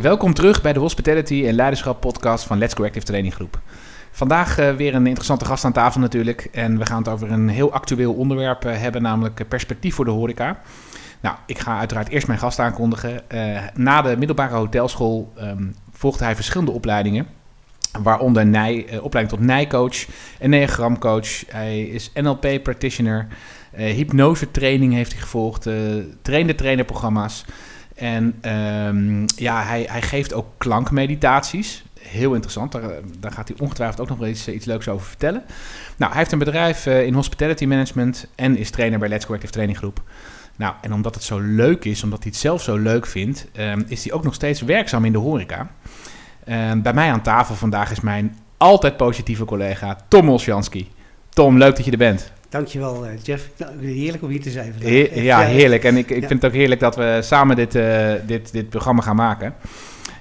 Welkom terug bij de Hospitality en Leiderschap podcast van Let's Go Active Training Groep. Vandaag uh, weer een interessante gast aan tafel natuurlijk. En we gaan het over een heel actueel onderwerp uh, hebben, namelijk perspectief voor de horeca. Nou, ik ga uiteraard eerst mijn gast aankondigen. Na de middelbare hotelschool um, volgde hij verschillende opleidingen. Waaronder nij, opleiding tot nijcoach, enneagramcoach. Hij is NLP practitioner. hypnose training heeft hij gevolgd. trainde trainerprogramma's. En um, ja, hij, hij geeft ook klankmeditaties. Heel interessant, daar, daar gaat hij ongetwijfeld ook nog wel iets, iets leuks over vertellen. Nou, hij heeft een bedrijf uh, in hospitality management en is trainer bij Let's Go Active Training Groep. Nou, en omdat het zo leuk is, omdat hij het zelf zo leuk vindt, um, is hij ook nog steeds werkzaam in de horeca. Um, bij mij aan tafel vandaag is mijn altijd positieve collega Tom Olsjanski. Tom, leuk dat je er bent. Dankjewel, uh, Jeff. Heerlijk om hier te zijn vandaag. He ja, heerlijk. En ik, ik ja. vind het ook heerlijk dat we samen dit, uh, dit, dit programma gaan maken.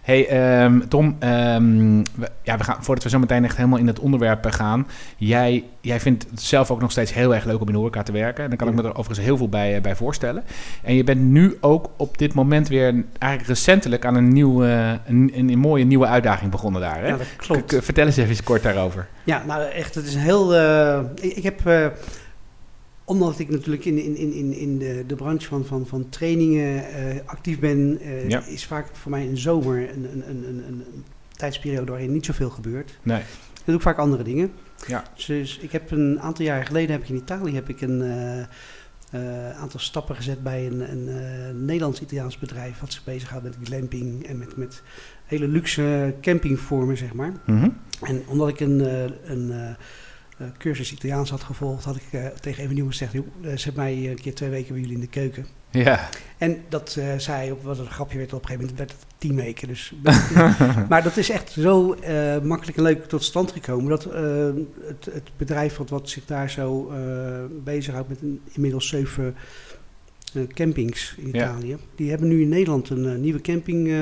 Hey um, Tom, um, we, ja, we gaan, voordat we zo meteen echt helemaal in het onderwerp gaan. Jij, jij vindt het zelf ook nog steeds heel erg leuk om in de horeca te werken. En daar kan ja. ik me er overigens heel veel bij, bij voorstellen. En je bent nu ook op dit moment weer eigenlijk recentelijk aan een, nieuwe, een, een, een mooie nieuwe uitdaging begonnen daar. Hè? Ja, dat klopt. K vertel eens even kort daarover. Ja, nou echt, het is een heel... Uh, ik, ik, heb... Omdat ik natuurlijk in, in, in, in de, de branche van, van, van trainingen uh, actief ben, ja. is vaak voor mij in de zomer een, een, een, een, een tijdsperiode waarin niet zoveel gebeurt. Nee. Dan doe ik vaak andere dingen. Ja. Dus ik heb een aantal jaren geleden heb ik in Italië heb ik een uh, aantal stappen gezet bij een, een Nederlands-Italiaans bedrijf wat zich bezighoudt met glamping en met, met hele luxe campingvormen, zeg maar. Mm -hmm. En omdat ik een, een cursus Italiaans had gevolgd, had ik uh, tegen even nieuw gezegd: joh, ze hebben mij een keer twee weken bij jullie in de keuken. Ja. En dat uh, zei op wat een grapje werd op een gegeven moment, werd het tien weken. Dus, maar dat is echt zo makkelijk en leuk tot stand gekomen dat het, het, bedrijf wat, wat zich daar zo bezighoudt met een, inmiddels zeven campings in Italië, ja. die hebben nu in Nederland een nieuwe camping.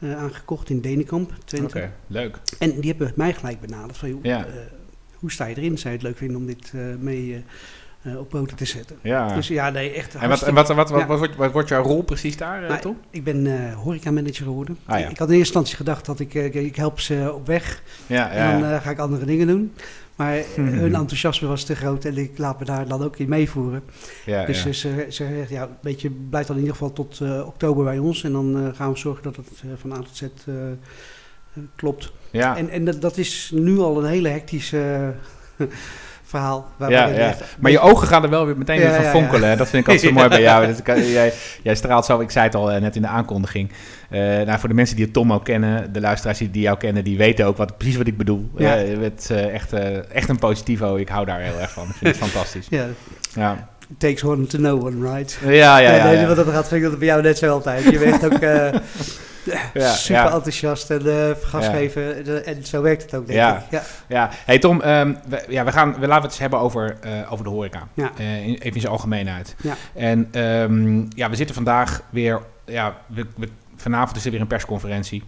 aangekocht in Denenkamp. Oké, okay, leuk. En die hebben mij gelijk benaderd van, ja hoe sta je erin? Zou je het leuk vinden om dit uh, mee uh, op poten te zetten? Ja. Dus ja, nee, echt En wat, en wat, wat, wat, ja. wat, wordt, wat, wordt jouw rol precies daar, nou, Tom? Ik ben uh, horeca-manager geworden. Ah, ja. Ik had in eerste instantie gedacht dat ik, ik help ze op weg. Ja, en dan ga ik andere dingen doen. Maar hmm. hun enthousiasme was te groot en ik laat me daar dan ook in meevoeren. Ja, dus ja. ze zegt, ja, weet je, blijf dan in ieder geval tot uh, oktober bij ons. En dan uh, gaan we zorgen dat het uh, van A tot Z klopt. Ja. En, en dat, dat, is nu al een hele hectische verhaal. Ja, ja. Echt, maar je ogen gaan er wel weer meteen ja, weer van fonkelen. Ja, dat vind ik altijd zo mooi bij jou. Dat jij, jij, straalt zo, ik zei het al uh, net in de aankondiging. Uh, nou, voor de mensen die het Tom ook kennen, de luisteraars die jou kennen, die weten ook wat, precies wat ik bedoel. Ja. Uh, het echt, echt een positivo. Ik hou daar heel erg van. Ik vind het fantastisch. Ja. ja. It takes one to know one, right? Ja, ja, ja. Ja. wat dat gaat, vind ik dat bij jou net zo altijd. Je weet ook... Ja, super ja. enthousiast en uh, gas geven. En zo werkt het ook, denk ja. ik. Ja. ja. Hey Tom, um, we, ja, we, gaan, we laten het eens hebben over, uh, over de horeca. Ja. Uh, in, even in zijn algemeenheid. Ja. En um, ja, we zitten vandaag weer... Ja, we, we, vanavond is er weer een persconferentie.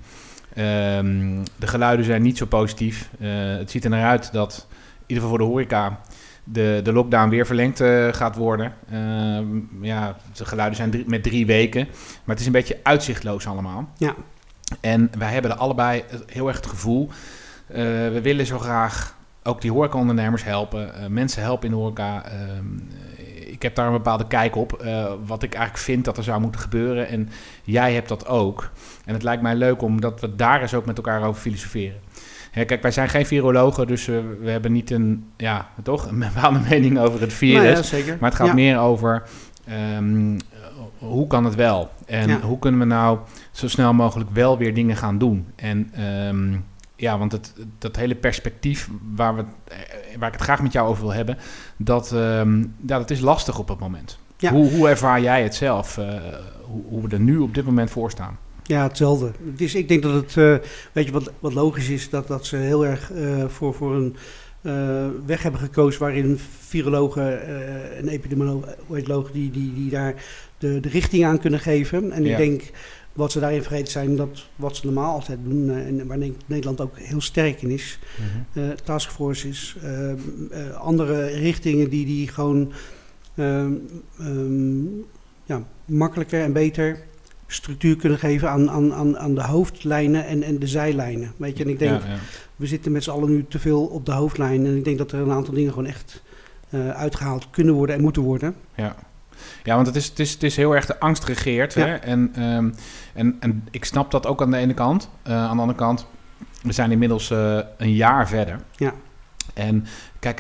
Um, de geluiden zijn niet zo positief. het ziet er naar uit dat, in ieder geval voor de horeca de, de lockdown weer verlengd uh, gaat worden. Uh, ja, de geluiden zijn drie, met drie weken. Maar het is een beetje uitzichtloos allemaal. Ja. En wij hebben er allebei heel erg het gevoel... Uh, we willen zo graag ook die horecaondernemers helpen. mensen helpen in de horeca. ik heb daar een bepaalde kijk op. wat ik eigenlijk vind dat er zou moeten gebeuren. En jij hebt dat ook. En het lijkt mij leuk omdat we daar eens ook met elkaar over filosoferen. Ja, kijk, wij zijn geen virologen, dus uh, we hebben niet een, ja, toch, een bepaalde mening over het virus. Nou ja. Maar het gaat ja. meer over um, hoe kan het wel? En hoe kunnen we nou zo snel mogelijk wel weer dingen gaan doen? En um, ja, want het, dat hele perspectief waar, we, waar ik het graag met jou over wil hebben, dat, um, ja, dat is lastig op het moment. Hoe, hoe ervaar jij het zelf, uh, hoe, hoe we er nu op dit moment voor staan? Ja, hetzelfde. Dus ik denk dat het, uh, weet je, wat, wat logisch is, dat, dat ze heel erg uh, voor, voor een uh, weg hebben gekozen waarin virologen en epidemiologen die, die, die daar de, de richting aan kunnen geven. En Ja. ik denk wat ze daarin vergeten zijn, dat wat ze normaal altijd doen, en waar Nederland ook heel sterk in is, Mhm. uh, taskforces, andere richtingen die, die gewoon um, um, ja, makkelijker en beter structuur kunnen geven aan, aan, aan, aan de hoofdlijnen en, en de zijlijnen. Weet je, en ik denk, Ja, ja. we zitten met z'n allen nu te veel op de hoofdlijn. En ik denk dat er een aantal dingen gewoon echt eh, uitgehaald kunnen worden en moeten worden. Ja. Ja, want het is, het is, het is heel erg de angst regeert. Ja. Hè? En, ehm, en, en ik snap dat ook aan de ene kant. Eh, aan de andere kant, we zijn inmiddels eh, een jaar verder. Ja. En kijk,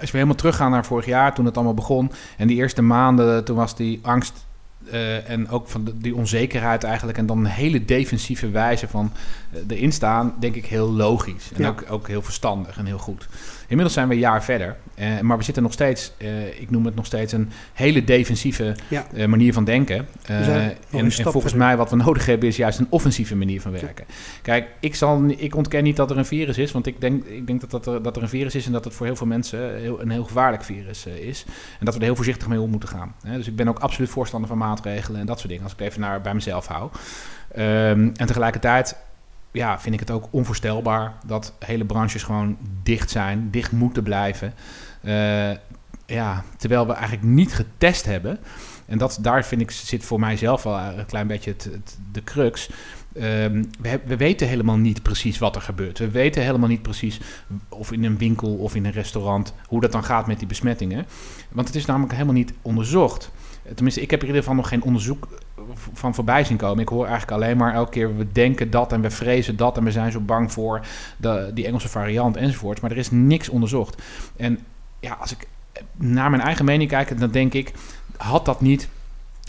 als we helemaal teruggaan naar vorig jaar, toen het allemaal begon. En die eerste maanden, toen was die angst eh, en ook van de, die onzekerheid eigenlijk. En dan een hele defensieve wijze van eh, erin staan, denk ik heel logisch. En Ja. ook, ook heel verstandig en heel goed. Inmiddels zijn we een jaar verder. eh, maar we zitten nog steeds, eh, ik noem het nog steeds een hele defensieve Ja. eh, manier van denken. En, en volgens verder. mij wat we nodig hebben is juist een offensieve manier van werken. Kijk, ik, zal, ik ontken niet dat er een virus is, want ik denk, ik denk dat, dat, er, dat er een virus is en dat het voor heel veel mensen heel, een heel gevaarlijk virus is. En dat we er heel voorzichtig mee om moeten gaan. Dus ik ben ook absoluut voorstander van maatregelen en dat soort dingen, als ik het even naar, bij mezelf hou. Ehm, en tegelijkertijd ja, vind ik het ook onvoorstelbaar dat hele branches gewoon dicht zijn, dicht moeten blijven. Eh, ja, terwijl we eigenlijk niet getest hebben. En dat, daar vind ik, zit voor mijzelf wel een klein beetje het, de crux. Ehm, we, we weten helemaal niet precies wat er gebeurt. We weten helemaal niet precies of in een winkel of in een restaurant hoe dat dan gaat met die besmettingen. Want het is namelijk helemaal niet onderzocht. Tenminste, ik heb in ieder geval nog geen onderzoek van voorbij zien komen. Ik hoor eigenlijk alleen maar elke keer we denken dat en we vrezen dat en we zijn zo bang voor de, die Engelse variant enzovoort. Maar er is niks onderzocht. En ja, als ik naar mijn eigen mening kijk, dan denk ik, had dat niet.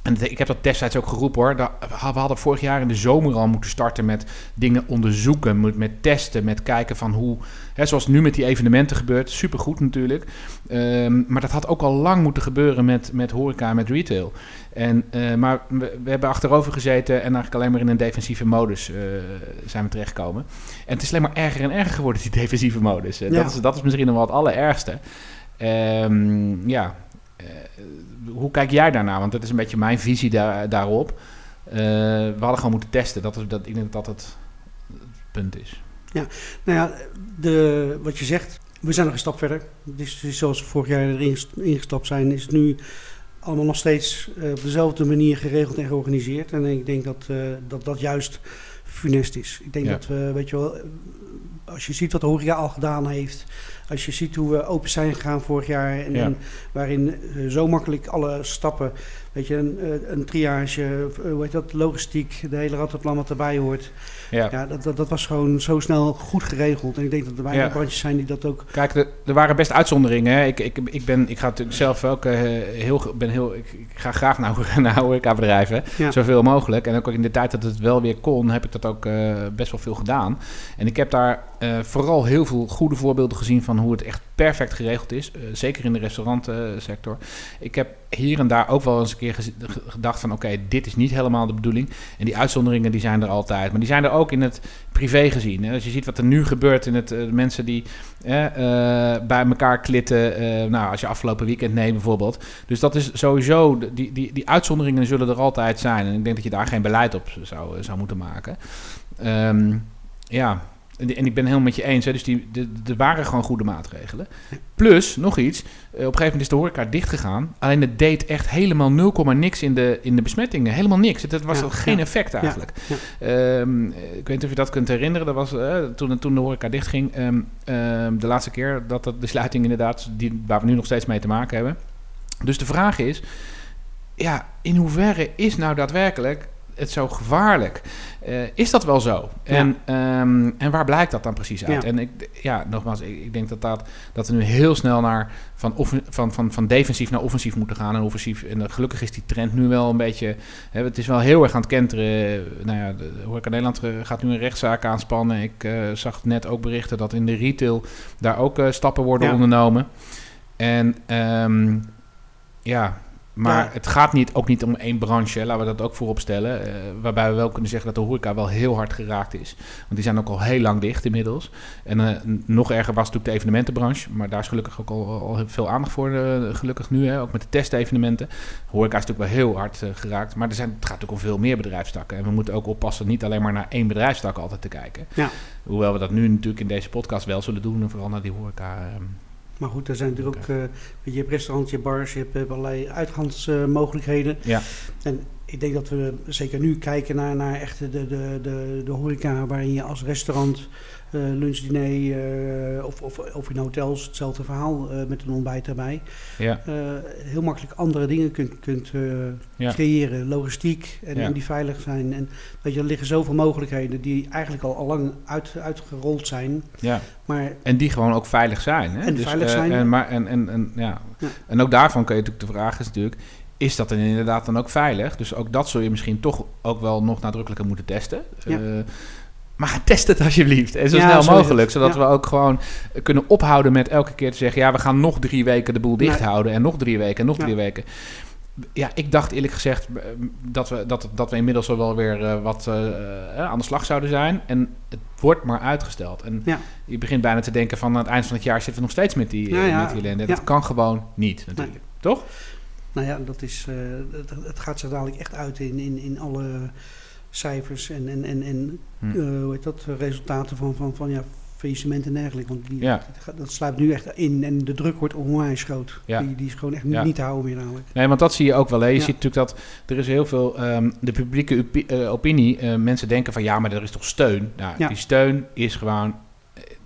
En ik heb dat destijds ook geroepen hoor. We hadden vorig jaar in de zomer al moeten starten met dingen onderzoeken, met, testen, met kijken van hoe, hè, zoals nu met die evenementen gebeurt, supergoed natuurlijk. Ehm, maar dat had ook al lang moeten gebeuren met, met horeca en met retail. En, eh, maar we, we hebben achterover gezeten en eigenlijk alleen maar in een defensieve modus eh, zijn we terechtgekomen. En het is alleen maar erger en erger geworden, die defensieve modus. Ja. Dat, is, dat is misschien nog wel het allerergste. Ehm, ja, hoe kijk jij daarnaar? Want dat is een beetje mijn visie daar, daarop. Eh, we hadden gewoon moeten testen. Dat, is, dat, ik denk dat dat het, het punt is. Nou ja, de, wat je zegt, we zijn nog een stap verder. Dus, zoals we vorig jaar erin ingestapt zijn, is het nu allemaal nog steeds eh, op dezelfde manier geregeld en georganiseerd. En ik denk dat eh, dat, dat juist funest is. Ik denk Ja. dat we, weet je wel, eh, als je ziet wat de horeca al gedaan heeft, als je ziet hoe we open zijn gegaan vorig jaar en, Ja. en waarin eh, zo makkelijk alle stappen, weet je, een, eh, een triage, eh, hoe heet dat, logistiek, de hele rattenplan wat erbij hoort. Ja. Ja, dat, dat, dat was gewoon zo snel goed geregeld. En ik denk dat er weinig Ja. brandjes zijn die dat ook... Kijk, er, er waren best uitzonderingen. Hè. Ik, ik, ik, ben, ik ga natuurlijk zelf ook eh, heel, ben heel, ik, ik ga graag naar, naar horecabedrijven, Ja. zoveel mogelijk. En ook in de tijd dat het wel weer kon, heb ik dat ook eh, best wel veel gedaan. En ik heb daar eh, vooral heel veel goede voorbeelden gezien van hoe het echt perfect geregeld is. Zeker in de restaurantsector. ik heb hier en daar ook wel eens een keer gedacht van... oké, dit is niet helemaal de bedoeling. En die uitzonderingen die zijn er altijd. Maar die zijn er ook in het privé gezien. Als je ziet wat er nu gebeurt in het... eh, mensen die eh, eh, bij elkaar klitten... eh, nou, als je afgelopen weekend neemt bijvoorbeeld. Dus dat is sowieso... de- Die, die, die uitzonderingen zullen er altijd zijn. En ik denk dat je daar geen beleid op zou, zou moeten maken. Ehm, ja, en, ik ben helemaal met je eens. Hè. Dus die, de- er waren gewoon goede maatregelen. Plus, nog iets. eh, op een gegeven moment is de horeca dichtgegaan. Alleen het deed echt helemaal 0, niks in de, in de besmettingen. Helemaal niks. Het, het was Ja, geen ja. effect eigenlijk. ja. Ehm, ik weet niet of je dat kunt herinneren. Dat was eh, toen, toen de horeca dichtging. ehm, ehm, de laatste keer dat dat de sluiting inderdaad... Die, waar we nu nog steeds mee te maken hebben. Dus de vraag is... Ja, in hoeverre is nou daadwerkelijk het zo gevaarlijk? Eh, is dat wel zo? En, ehm, en waar blijkt dat dan precies uit? Ja. En ik, ja, nogmaals, ik, ik denk dat, dat, dat we nu heel snel naar van, offen- van, van, van defensief naar offensief moeten gaan. En offensief, en eh, gelukkig is die trend nu wel een beetje. Hè, het is wel heel erg aan het kenteren. Nou ja, de Horeca Nederland eh, gaat nu een rechtszaak aanspannen. Ik zag net ook berichten dat in de retail daar ook stappen worden Ja. ondernomen. En ehm, ja, maar Ja. het gaat niet, ook niet om één branche, hè, laten we dat ook voorop stellen. eh, waarbij we wel kunnen zeggen dat de horeca wel heel hard geraakt is. Want die zijn ook al heel lang dicht inmiddels. En eh, nog erger was natuurlijk de evenementenbranche. Maar daar is gelukkig ook al, veel aandacht voor, eh, gelukkig nu. Hè, ook met de testevenementen. Horeca is natuurlijk wel heel hard geraakt. Maar er zijn, het gaat natuurlijk om veel meer bedrijfstakken. En we moeten ook oppassen niet alleen maar naar één bedrijfstak altijd te kijken. Ja. Hoewel we dat nu natuurlijk in deze podcast wel zullen doen. En vooral naar die horeca. Maar goed, er zijn natuurlijk ook... eh, je, hebt restaurants, je bars, je hebt, eh, allerlei uitgangsmogelijkheden. ja. en ik denk dat we zeker nu kijken naar, naar echt de, de, de, de horeca waarin je als restaurant, lunchdiner uh, of, of, of in hotels hetzelfde verhaal uh, met een ontbijt erbij. Ja. heel makkelijk andere dingen kunt, kunt ja. creëren, logistiek en, Ja. en die veilig zijn. En weet je, er liggen zoveel mogelijkheden die eigenlijk al, al lang uit, uitgerold zijn. ja. Maar En die gewoon ook veilig zijn. Hè? En veilig eh, zijn. En, maar, en, en, en, ja. En ook daarvan kun je natuurlijk de vraag is natuurlijk... is dat dan inderdaad dan ook veilig? Dus ook dat zul je misschien toch ook wel nog nadrukkelijker moeten testen. Ja. Eh, maar test het alsjeblieft. En zo Ja, snel zo mogelijk. Zodat Ja. we ook gewoon kunnen ophouden met elke keer te zeggen... ja, we gaan nog drie weken de boel dicht Nee. houden... en nog drie weken en nog Ja. drie weken. Ja, ik dacht eerlijk gezegd eh, dat we, dat, dat we inmiddels al wel weer eh, wat eh, aan de slag zouden zijn. En het wordt maar uitgesteld. En Ja. je begint bijna te denken van aan het eind van het jaar zitten we nog steeds met die, Ja, ja. met die ellende. Ja. Dat kan gewoon niet natuurlijk. Toch? Nou ja, dat is, eh, het, het gaat zo dadelijk echt uit in, in, in alle cijfers en, en, en, en Hm. eh, hoe heet dat, resultaten van, van, van ja, faillissement en dergelijke. Want die, Ja. dat, dat sluipt nu echt in en de druk wordt onwijs groot. Ja. Die, die is gewoon echt Ja. niet te houden meer namelijk. Nee, want dat zie je ook wel. Hè. Je ziet natuurlijk dat er is heel veel... ehm, de publieke opi- eh, opinie, eh, mensen denken van ja, maar er is toch steun? Nou, Ja. die steun is gewoon...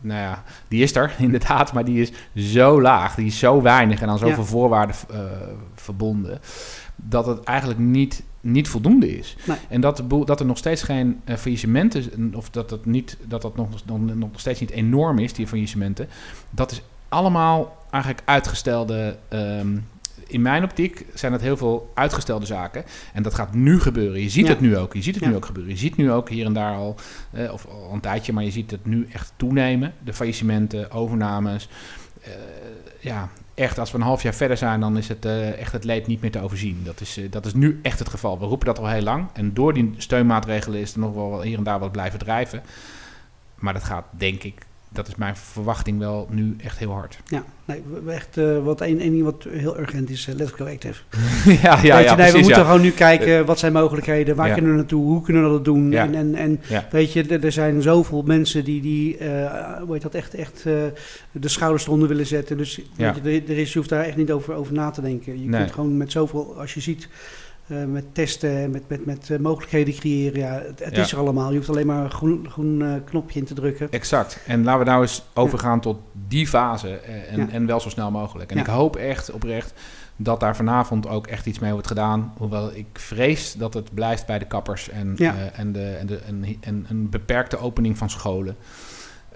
Nou ja, die is er inderdaad, maar die is zo laag. Die is zo weinig en aan zoveel Ja. voorwaarden verbonden... dat het eigenlijk niet, niet voldoende is. Nee. En dat, dat er nog steeds geen eh, faillissementen... of dat dat, niet, dat, dat nog, nog, nog steeds niet enorm is, die faillissementen... dat is allemaal eigenlijk uitgestelde... ehm, in mijn optiek zijn het heel veel uitgestelde zaken. En dat gaat nu gebeuren. Je ziet Ja. het nu ook. Je ziet het Ja. nu ook gebeuren. Je ziet nu ook hier en daar al, eh, of al een tijdje, maar je ziet het nu echt toenemen. De faillissementen, overnames. Eh, ja, echt, als we een half jaar verder zijn, dan is het eh, echt het leed niet meer te overzien. Dat is, eh, dat is nu echt het geval. We roepen dat al heel lang. En door die steunmaatregelen is er nog wel hier en daar wat blijven drijven. Maar dat gaat, denk ik, dat is mijn verwachting wel nu echt heel hard. Ja, nee, echt, eh, wat één ding wat heel urgent is, eh, let's go active. ja, ja, Weet je, ja, nee, we moeten ja. gewoon nu kijken, wat zijn mogelijkheden, waar Ja. kunnen we naartoe, hoe kunnen we dat doen. Ja. En, en, en Ja. weet je, er, zijn zoveel mensen die, die eh, hoe heet dat, echt, echt eh, de schouders eronder willen zetten. Dus Ja. weet je, er, er is, je hoeft daar echt niet over, over na te denken. Je Nee. kunt gewoon met zoveel, als je ziet, eh, met testen, met, met, met eh, mogelijkheden creëren. Ja, het, het Ja. is er allemaal. Je hoeft alleen maar een groen, groen eh, knopje in te drukken. Exact. En laten we nou eens overgaan tot die fase en, Ja. en wel zo snel mogelijk. En ik hoop echt oprecht dat daar vanavond ook echt iets mee wordt gedaan. Hoewel ik vrees dat het blijft bij de kappers en, en, de, en, de, en, en een beperkte opening van scholen.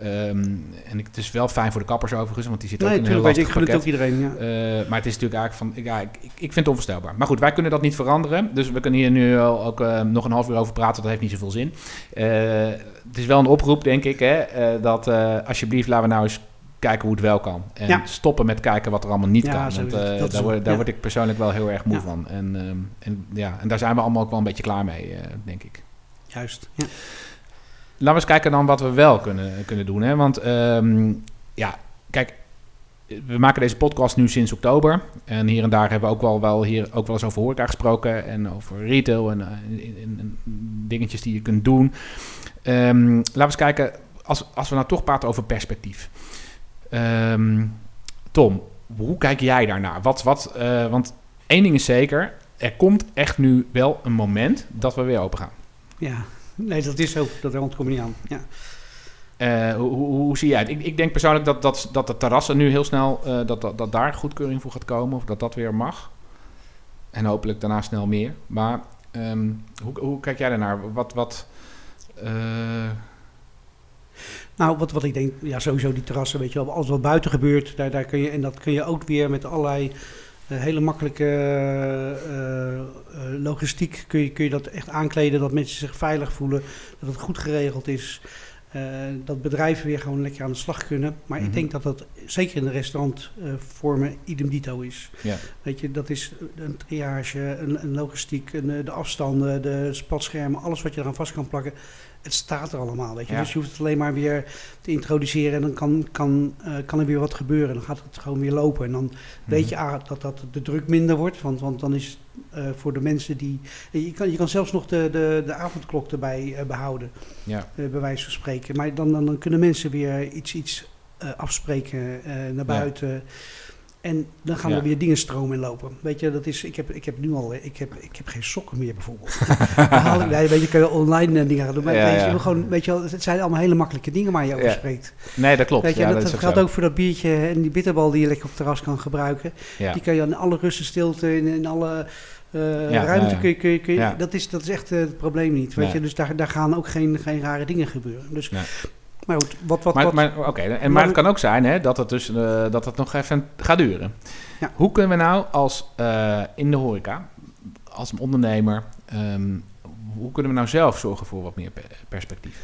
Ehm, en ik, het is wel fijn voor de kappers overigens, want die zitten Nee, ook in een heel lastig ik gun het ook iedereen. Ja. Eh, maar het is natuurlijk eigenlijk van, ja, ik, ik, vind het onvoorstelbaar. Maar goed, wij kunnen dat niet veranderen. Dus we kunnen hier nu al ook eh, nog een half uur over praten. Dat heeft niet zoveel zin. Eh, het is wel een oproep, denk ik, hè, dat alsjeblieft laten we nou eens kijken hoe het wel kan. En Ja. stoppen met kijken wat er allemaal niet Ja, kan. Want Dat daar, word, daar word ik persoonlijk wel heel erg moe van. En, ehm, en, ja, en daar zijn we allemaal ook wel een beetje klaar mee, denk ik. Juist. Ja. Laten we eens kijken dan wat we wel kunnen, kunnen doen. Hè? Want ehm, ja, kijk, we maken deze podcast nu sinds oktober. En hier en daar hebben we ook wel, wel, hier ook wel eens over horeca gesproken. En over retail en, eh, dingetjes die je kunt doen. Ehm, laten we eens kijken, als, als we nou toch praten over perspectief. Ehm, Tom, hoe kijk jij daarnaar? Wat, wat, eh, want één ding is zeker, er komt echt nu wel een moment dat we weer open gaan. ja, nee, dat is zo. Dat ontkom je niet aan. Ja. Eh, hoe, hoe, hoe zie jij het? Ik, ik denk persoonlijk dat, dat, dat de terrassen nu heel snel, eh, dat, dat, dat daar goedkeuring voor gaat komen. Of dat dat weer mag. En hopelijk daarna snel meer. Maar ehm, hoe, hoe kijk jij daarnaar? Wat, wat, eh, Nou, wat, wat ik denk, ja, sowieso die terrassen, weet je wel, alles wat buiten gebeurt, daar, daar kun je, en dat kun je ook weer met allerlei hele makkelijke eh, eh, logistiek, kun je, kun je dat echt aankleden, dat mensen zich veilig voelen, dat het goed geregeld is, eh, dat bedrijven weer gewoon lekker aan de slag kunnen. Maar Mhm. ik denk dat dat zeker in de restaurantvormen idem dito is. ja. Weet je, dat is een triage, een, een logistiek, een, de afstanden, de spatschermen, alles wat je eraan vast kan plakken. Het staat er allemaal, weet je. Ja. Dus je hoeft het alleen maar weer te introduceren en dan kan, kan, eh, kan er weer wat gebeuren. Dan gaat het gewoon weer lopen. En dan weet je ah, dat, dat de druk minder wordt, want, want dan is eh, voor de mensen die... Je kan, je kan zelfs nog de, de, de avondklok erbij eh, behouden, ja. eh, bij wijze van spreken. Maar dan, dan, dan kunnen mensen weer iets, iets eh, afspreken eh, naar buiten. En dan gaan Ja. er weer dingen stromen in lopen. Weet je, dat is, ik, heb, ik heb nu al, ik heb, ik heb geen sokken meer bijvoorbeeld. Dan haal ik, nee, weet je, kun je online eh, dingen gaan doen. Maar Ja, weet je, ja. gewoon, weet je het zijn allemaal hele makkelijke dingen waar je over spreekt. Nee, dat klopt. Weet je, ja, dat, dat geldt ook voor dat biertje en die bitterbal die je lekker op het terras kan gebruiken. Die kan je in alle rust en stilte, in, in alle eh, ruimte kun je... Kun je, kun je- Ja. dat, is, dat is echt eh, het probleem niet. Weet je? Dus daar, daar gaan ook geen, geen rare dingen gebeuren. Dus. Maar goed, wat... wat, Maar, wat maar, oké, en maar het kan ook zijn hè, dat, het dus, eh, dat het nog even gaat duren. Ja. Hoe kunnen we nou als eh, in de horeca, als ondernemer, ehm, hoe kunnen we nou zelf zorgen voor wat meer pe- perspectief?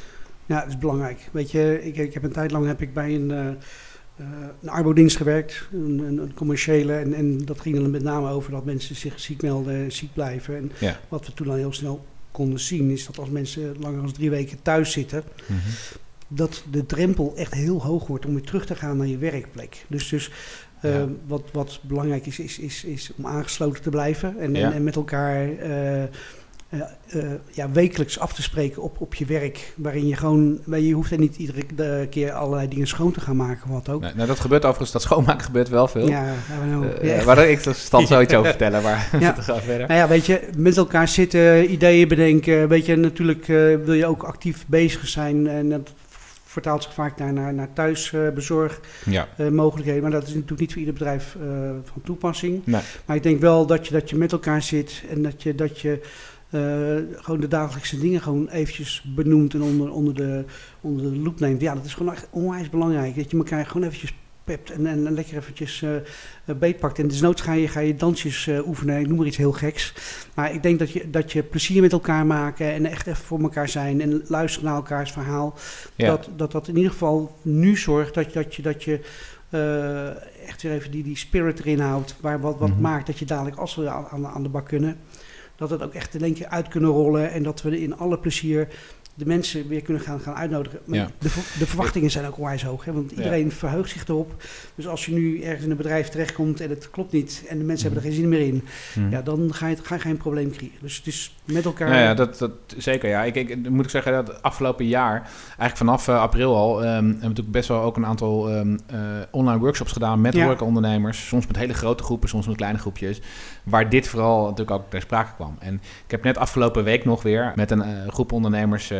Ja, dat is belangrijk. Weet je, ik, ik heb een tijd lang heb ik bij een, eh een arbodienst gewerkt, een, een, een commerciële. En, en dat ging er met name over dat mensen zich ziek melden, ziek blijven. En Ja. wat we toen al heel snel konden zien, is dat als mensen langer dan drie weken thuis zitten, dat de drempel echt heel hoog wordt om weer terug te gaan naar je werkplek. Dus, dus eh, Ja. wat, wat belangrijk is, is, is, is om aangesloten te blijven en, Ja. en, en met elkaar eh, eh, ja, wekelijks af te spreken op, op je werk. Waarin je gewoon, je hoeft er niet iedere keer allerlei dingen schoon te gaan maken, wat ook. Nou, nou, dat gebeurt overigens, dat schoonmaken gebeurt wel veel. Ja, nou, ja, echt. waar ik er stand zoiets over vertellen, maar Ja. verder. Nou ja, weet je, met elkaar zitten, ideeën bedenken. Weet je, natuurlijk wil je ook actief bezig zijn. En dat vertaalt zich vaak naar, naar, naar thuisbezorg. Ja, eh. Maar dat is natuurlijk niet voor ieder bedrijf eh, van toepassing. nee. Maar ik denk wel dat je, dat je met elkaar zit en dat je, dat je eh, gewoon de dagelijkse dingen gewoon eventjes benoemt en onder, onder, de, onder de loep neemt. Ja, dat is gewoon echt onwijs belangrijk. Dat je elkaar gewoon eventjes pept en, en, en lekker eventjes eh, eh, beetpakt. En desnoods ga je, ga je dansjes eh, oefenen, ik noem maar iets heel geks. Maar ik denk dat je, dat je plezier met elkaar maken en echt even voor elkaar zijn en luisteren naar elkaars verhaal. Ja. Dat, dat dat in ieder geval nu zorgt dat, dat je, dat je echt weer even die, die spirit erin houdt. Waar wat, wat Mhm. maakt dat je dadelijk, als we aan, aan, aan de bak kunnen, dat het ook echt in één keer uit kunnen rollen. En dat we in alle plezier de mensen weer kunnen gaan, gaan uitnodigen. Maar Ja. de, de verwachtingen zijn ook onwijs hoog. Hè? Want iedereen verheugt zich erop. Dus als je nu ergens in een bedrijf terechtkomt en het klopt niet. En de mensen hebben er geen zin meer in. Hm. Ja, dan ga je, ga je geen probleem creëren. Dus het is met elkaar... Ja, ja dat, dat, zeker. Ja. Ik, ik, moet ik zeggen dat afgelopen jaar, eigenlijk vanaf eh, april al, ehm, hebben we natuurlijk best wel ook een aantal ehm, eh, online workshops gedaan met horecaondernemers. Soms met hele grote groepen, soms met kleine groepjes. Waar dit vooral natuurlijk ook ter sprake kwam. En ik heb net afgelopen week nog weer met een eh, groep ondernemers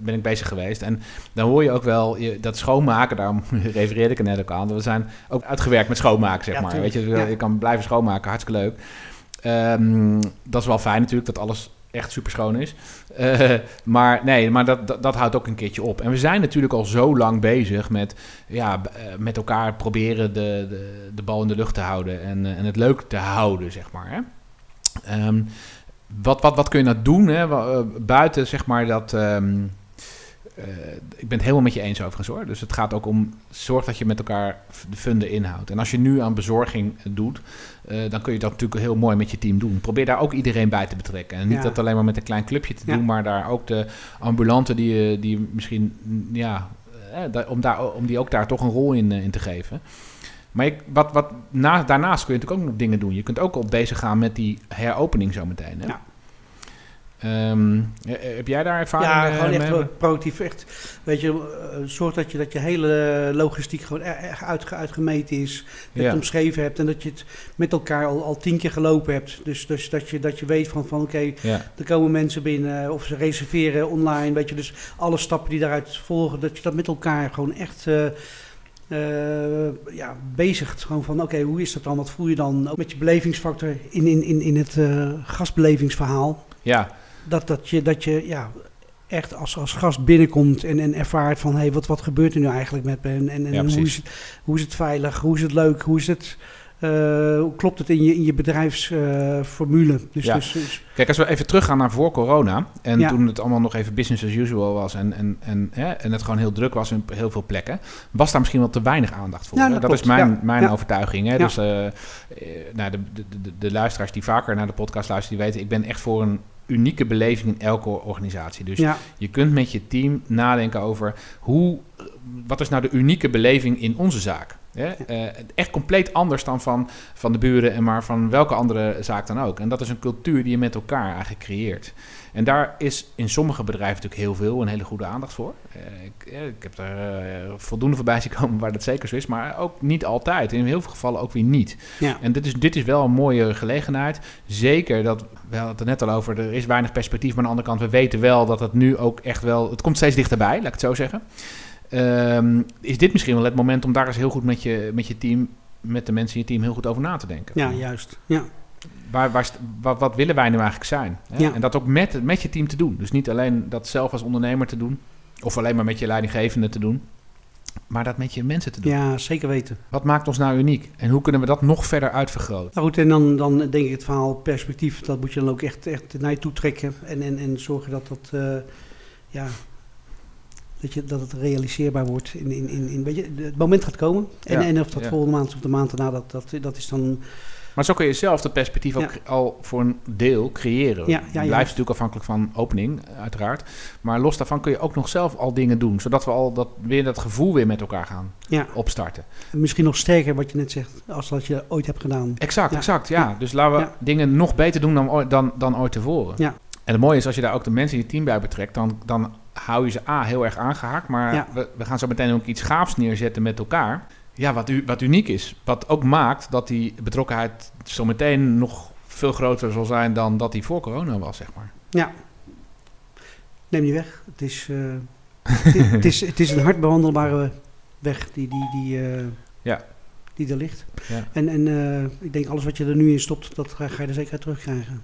ben ik bezig geweest. En dan hoor je ook wel je, dat schoonmaken, daarom refereerde ik er net ook aan. We zijn ook uitgewerkt met schoonmaken, zeg Ja, maar. Weet je, Ja. je kan blijven schoonmaken, hartstikke leuk. Ehm, dat is wel fijn natuurlijk, dat alles echt super schoon is. Eh, maar nee, maar dat, dat, dat houdt ook een keertje op. En we zijn natuurlijk al zo lang bezig met, ja, eh, met elkaar proberen de, de, de bal in de lucht te houden en, eh, en het leuk te houden, zeg maar. Hè? Ehm, wat, wat, wat kun je nou doen hè? eh, buiten, zeg maar, dat... ehm, eh, ik ben het helemaal met je eens overigens hoor. Dus het gaat ook om zorg dat je met elkaar de funden inhoudt. En als je nu aan bezorging doet, eh, dan kun je dat natuurlijk heel mooi met je team doen. Probeer daar ook iedereen bij te betrekken. En niet Ja. dat alleen maar met een klein clubje te Ja. doen, maar daar ook de ambulanten die, die misschien, ja, eh, om, daar, om die ook daar toch een rol in, in te geven. Maar je, wat, wat, na, daarnaast kun je natuurlijk ook nog dingen doen. Je kunt ook al bezig gaan met die heropening zometeen. Hè? Ja. Ehm, eh, heb jij daar ervaring Ja, eh, gewoon echt mee? wel proactief. Echt, weet je, eh, zorg dat je, dat je hele logistiek gewoon er- echt uitge, uitgemeten is. Dat je Ja. het omschreven hebt en dat je het met elkaar al, al tien keer gelopen hebt. Dus, dus dat, je, dat je weet van, van oké, Ja. er komen mensen binnen of ze reserveren online. Weet je, dus alle stappen die daaruit volgen, dat je dat met elkaar gewoon echt... eh eh, ja, bezigt. Gewoon van, oké, hoe is dat dan? Wat voel je dan? Ook met je belevingsfactor in, in, in, in het eh, gastbelevingsverhaal ja, dat, dat je, dat je ja, echt als, als gast binnenkomt en, en ervaart van... hé, hey, wat, wat gebeurt er nu eigenlijk met me? En, en, Ja, hoe, is het, hoe is het veilig? Hoe is het leuk? Hoe is het... eh, hoe klopt het in je, in je bedrijfsformule? dus, Ja. dus, dus- Kijk, als we even teruggaan naar voor corona. En Ja. toen het allemaal nog even business as usual was. En, en, en, hè, en het gewoon heel druk was in heel veel plekken. Was daar misschien wel te weinig aandacht voor. Ja, dat dat is mijn, mijn overtuiging. Hè? Dus eh, eh, nou, de, de, de, de luisteraars die vaker naar de podcast luisteren, die weten, ik ben echt voor een unieke beleving in elke organisatie. Dus ja, je kunt met je team nadenken over hoe, wat is nou de unieke beleving in onze zaak. Eh, echt compleet anders dan van, van de buren en maar van welke andere zaak dan ook. En dat is een cultuur die je met elkaar eigenlijk creëert. En daar is in sommige bedrijven natuurlijk heel veel en hele goede aandacht voor. Eh, ik, eh, ik heb er voldoende voorbij zien komen waar dat zeker zo is, maar ook niet altijd. In heel veel gevallen ook weer niet. Ja. En dit is, dit is wel een mooie gelegenheid. Zeker dat, we hadden het er net al over, er is weinig perspectief. Maar aan de andere kant, we weten wel dat het nu ook echt wel, het komt steeds dichterbij, laat ik het zo zeggen. Ehm, is dit misschien wel het moment om daar eens heel goed met je, met je team, met de mensen in je team heel goed over na te denken? Ja, juist. Ja. Waar, waar, st- wat, wat willen wij nu eigenlijk zijn? Hè? Ja. En dat ook met, met je team te doen. Dus niet alleen dat zelf als ondernemer te doen, of alleen maar met je leidinggevende te doen, maar dat met je mensen te doen. ja, zeker weten. Wat maakt ons nou uniek? En hoe kunnen we dat nog verder uitvergroten? Nou goed, en dan, dan denk ik het verhaal perspectief, dat moet je dan ook echt, echt naar je toe trekken. En, en, en zorgen dat dat, eh, ja, dat, je, dat het realiseerbaar wordt. In, in, in, in, weet je, het moment gaat komen. En, Ja, en of dat ja. volgende maand of de maand daarna, dat, dat, dat is dan... Maar zo kun je zelf dat perspectief ook al voor een deel creëren. Ja, blijft natuurlijk afhankelijk van opening, uiteraard. Maar los daarvan kun je ook nog zelf al dingen doen. Zodat we al dat, weer dat gevoel weer met elkaar gaan Ja, opstarten. misschien nog sterker wat je net zegt, als dat je ooit hebt gedaan. Exact, exact. Ja. Dus laten we dingen nog beter doen dan, ooit- dan, dan ooit tevoren. Ja. En het mooie is, als je daar ook de mensen in je team bij betrekt, dan, dan hou je ze A heel erg aangehaakt. Maar Ja. we, we gaan zo meteen ook iets gaafs neerzetten met elkaar. Ja, wat, u, wat uniek is. Wat ook maakt dat die betrokkenheid zo meteen nog veel groter zal zijn dan dat die voor corona was, zeg maar. Ja. Neem niet weg. Het is, eh, het, het is, het is een hard behandelbare weg die, die, die, eh, Ja. die er ligt. Ja. En, en eh, ik denk alles wat je er nu in stopt, dat ga, ga je er zeker uit terugkrijgen.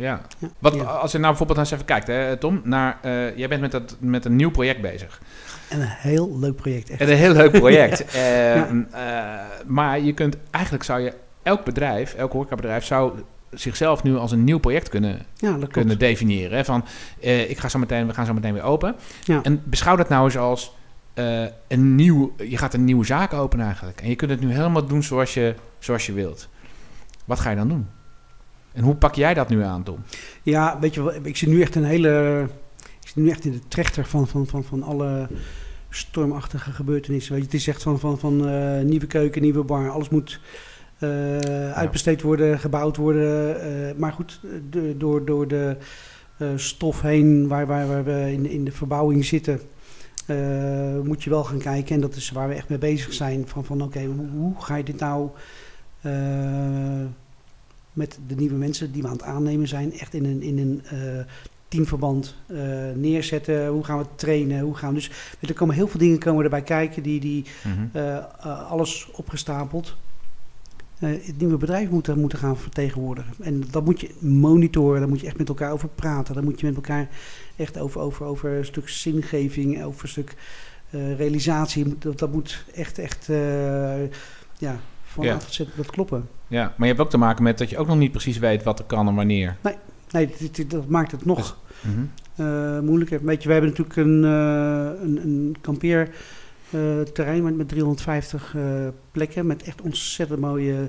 Ja. Ja. Wat, Ja. Als je nou bijvoorbeeld eens even kijkt, hè, Tom, naar, eh, jij bent met, dat, met een nieuw project bezig. En een heel leuk project, echt. En een heel leuk project. Ehm, eh, maar je kunt, eigenlijk zou je, elk bedrijf, elk horecabedrijf zou zichzelf nu als een nieuw project kunnen, Ja, dat klopt. kunnen definiëren. Hè? Van, eh, ik ga zo meteen, we gaan zo meteen weer open. En beschouw dat nou eens als eh, een nieuw, je gaat een nieuwe zaak openen eigenlijk. En je kunt het nu helemaal doen zoals je, zoals je wilt. Wat ga je dan doen? En hoe pak jij dat nu aan, Tom? Ja, weet je wel, ik zit nu echt een hele... Ik zit nu echt in de trechter van, van, van, van alle stormachtige gebeurtenissen. Weet je, het is echt van, van, van eh, nieuwe keuken, nieuwe bar. Alles moet eh, uitbesteed worden, gebouwd worden. eh, maar goed, de, door, door de stof heen waar, waar, waar we in, in de verbouwing zitten... moet je wel gaan kijken, en dat is waar we echt mee bezig zijn, van, van oké, hoe, hoe ga je dit nou met de nieuwe mensen die we aan het aannemen zijn, echt in een, in een eh, teamverband eh, neerzetten. Hoe gaan we trainen? Hoe gaan we, dus er komen heel veel dingen komen erbij kijken, die, die eh, eh, alles opgestapeld. het nieuwe bedrijf moeten, moeten gaan vertegenwoordigen. En dat moet je monitoren, daar moet je echt met elkaar over praten. Daar moet je met elkaar echt over, over, over een stuk zingeving, over een stuk realisatie. Dat, dat moet echt, echt, ja, van Ja. A tot Z moet dat kloppen. Ja, maar je hebt ook te maken met dat je ook nog niet precies weet wat er kan en wanneer. Nee, dit, dit- dat maakt het nog Dus- Mhm. eh, moeilijker. Weet je, we hebben natuurlijk een, eh een, een kampeerterrein met, met 350 eh, plekken. Met echt ontzettend mooie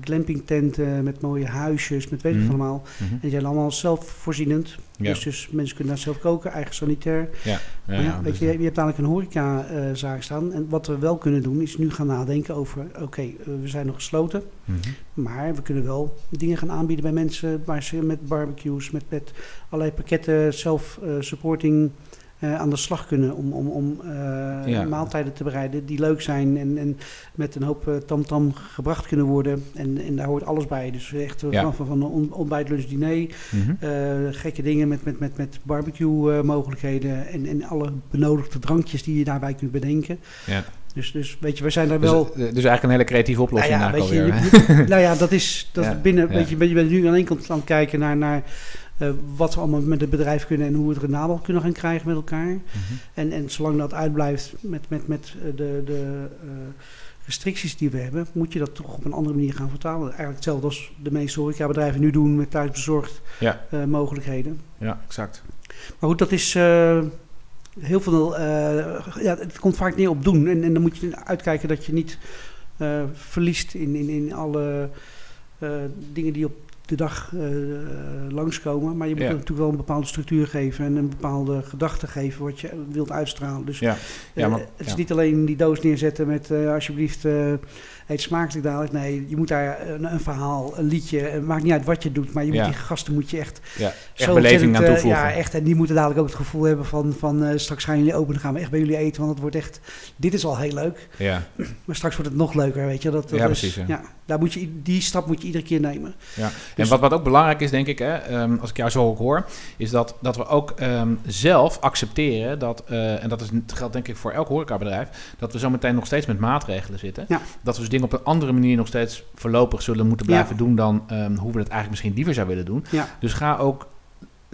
glampingtenten, met mooie huisjes, met weet ik Mhm. allemaal. Mhm. En die zijn allemaal zelfvoorzienend. Ja. Dus, dus mensen kunnen daar zelf koken, eigen sanitair. Ja, Maar ja, ja, weet dus- je, je hebt eigenlijk een horecazaak staan. En wat we wel kunnen doen, is nu gaan nadenken over... Oké, eh, we zijn nog gesloten. Mhm. Maar we kunnen wel dingen gaan aanbieden bij mensen waar ze met barbecues, met, met allerlei pakketten self-supporting eh, aan de slag kunnen om, om, om eh, Ja. maaltijden te bereiden die leuk zijn en, en met een hoop eh, tamtam gebracht kunnen worden. En, en daar hoort alles bij. Dus echt Ja. van, van, van on- ontbijt, lunch, diner, Mhm. gekke dingen met, met, met, met barbecue mogelijkheden en, en alle benodigde drankjes die je daarbij kunt bedenken. Ja. Dus, dus weet je, we zijn daar Dus, wel... dus eigenlijk een hele creatieve oplossing Nou ja, weet je, nou ja, dat is, dat Ja, binnen. Weet je, je bent nu aan één kant aan het kijken naar, naar eh, wat we allemaal met het bedrijf kunnen en hoe we het rendabel kunnen gaan krijgen met elkaar. Mhm. En, en zolang dat uitblijft met, met, met eh, de, de eh, restricties die we hebben, moet je dat toch op een andere manier gaan vertalen. Eigenlijk hetzelfde als de meeste horecabedrijven nu doen met thuisbezorgd Ja. mogelijkheden. Ja, exact. Maar goed, dat is heel veel. ja, het komt vaak neer op doen. En, en dan moet je uitkijken dat je niet verliest in, in, in alle dingen die op de dag uh, langskomen. Maar je moet Ja. natuurlijk wel een bepaalde structuur geven en een bepaalde gedachte geven wat je wilt uitstralen. Dus Ja, ja, eh, maar- het is ja. niet alleen die doos neerzetten met eh, alsjeblieft eet smakelijk dadelijk. Nee, je moet daar een, een verhaal, een liedje. Het maakt niet uit wat je doet, maar je moet Ja. die gasten moet je echt ja. Echt zo beleving aan toevoegen. ja, echt. En die moeten dadelijk ook het gevoel hebben van, van straks gaan jullie open, dan gaan we echt bij jullie eten. Want het wordt echt, dit is al heel leuk. ja. Maar straks wordt het nog leuker, weet je. Dat, dat Ja, is- precies, ja. Ja, daar moet je, die stap moet je iedere keer nemen. Ja, en Dus- wat, wat ook belangrijk is, denk ik, hè, ehm, als ik jou zo ook hoor, is dat, dat we ook ehm, zelf accepteren dat, eh, en dat is, geldt denk ik voor elk horecabedrijf, dat we zometeen nog steeds met maatregelen zitten. Ja. Dat we dus dingen op een andere manier nog steeds voorlopig zullen moeten Ja. blijven doen dan ehm, hoe we het eigenlijk misschien liever zouden willen doen. Ja. Dus ga ook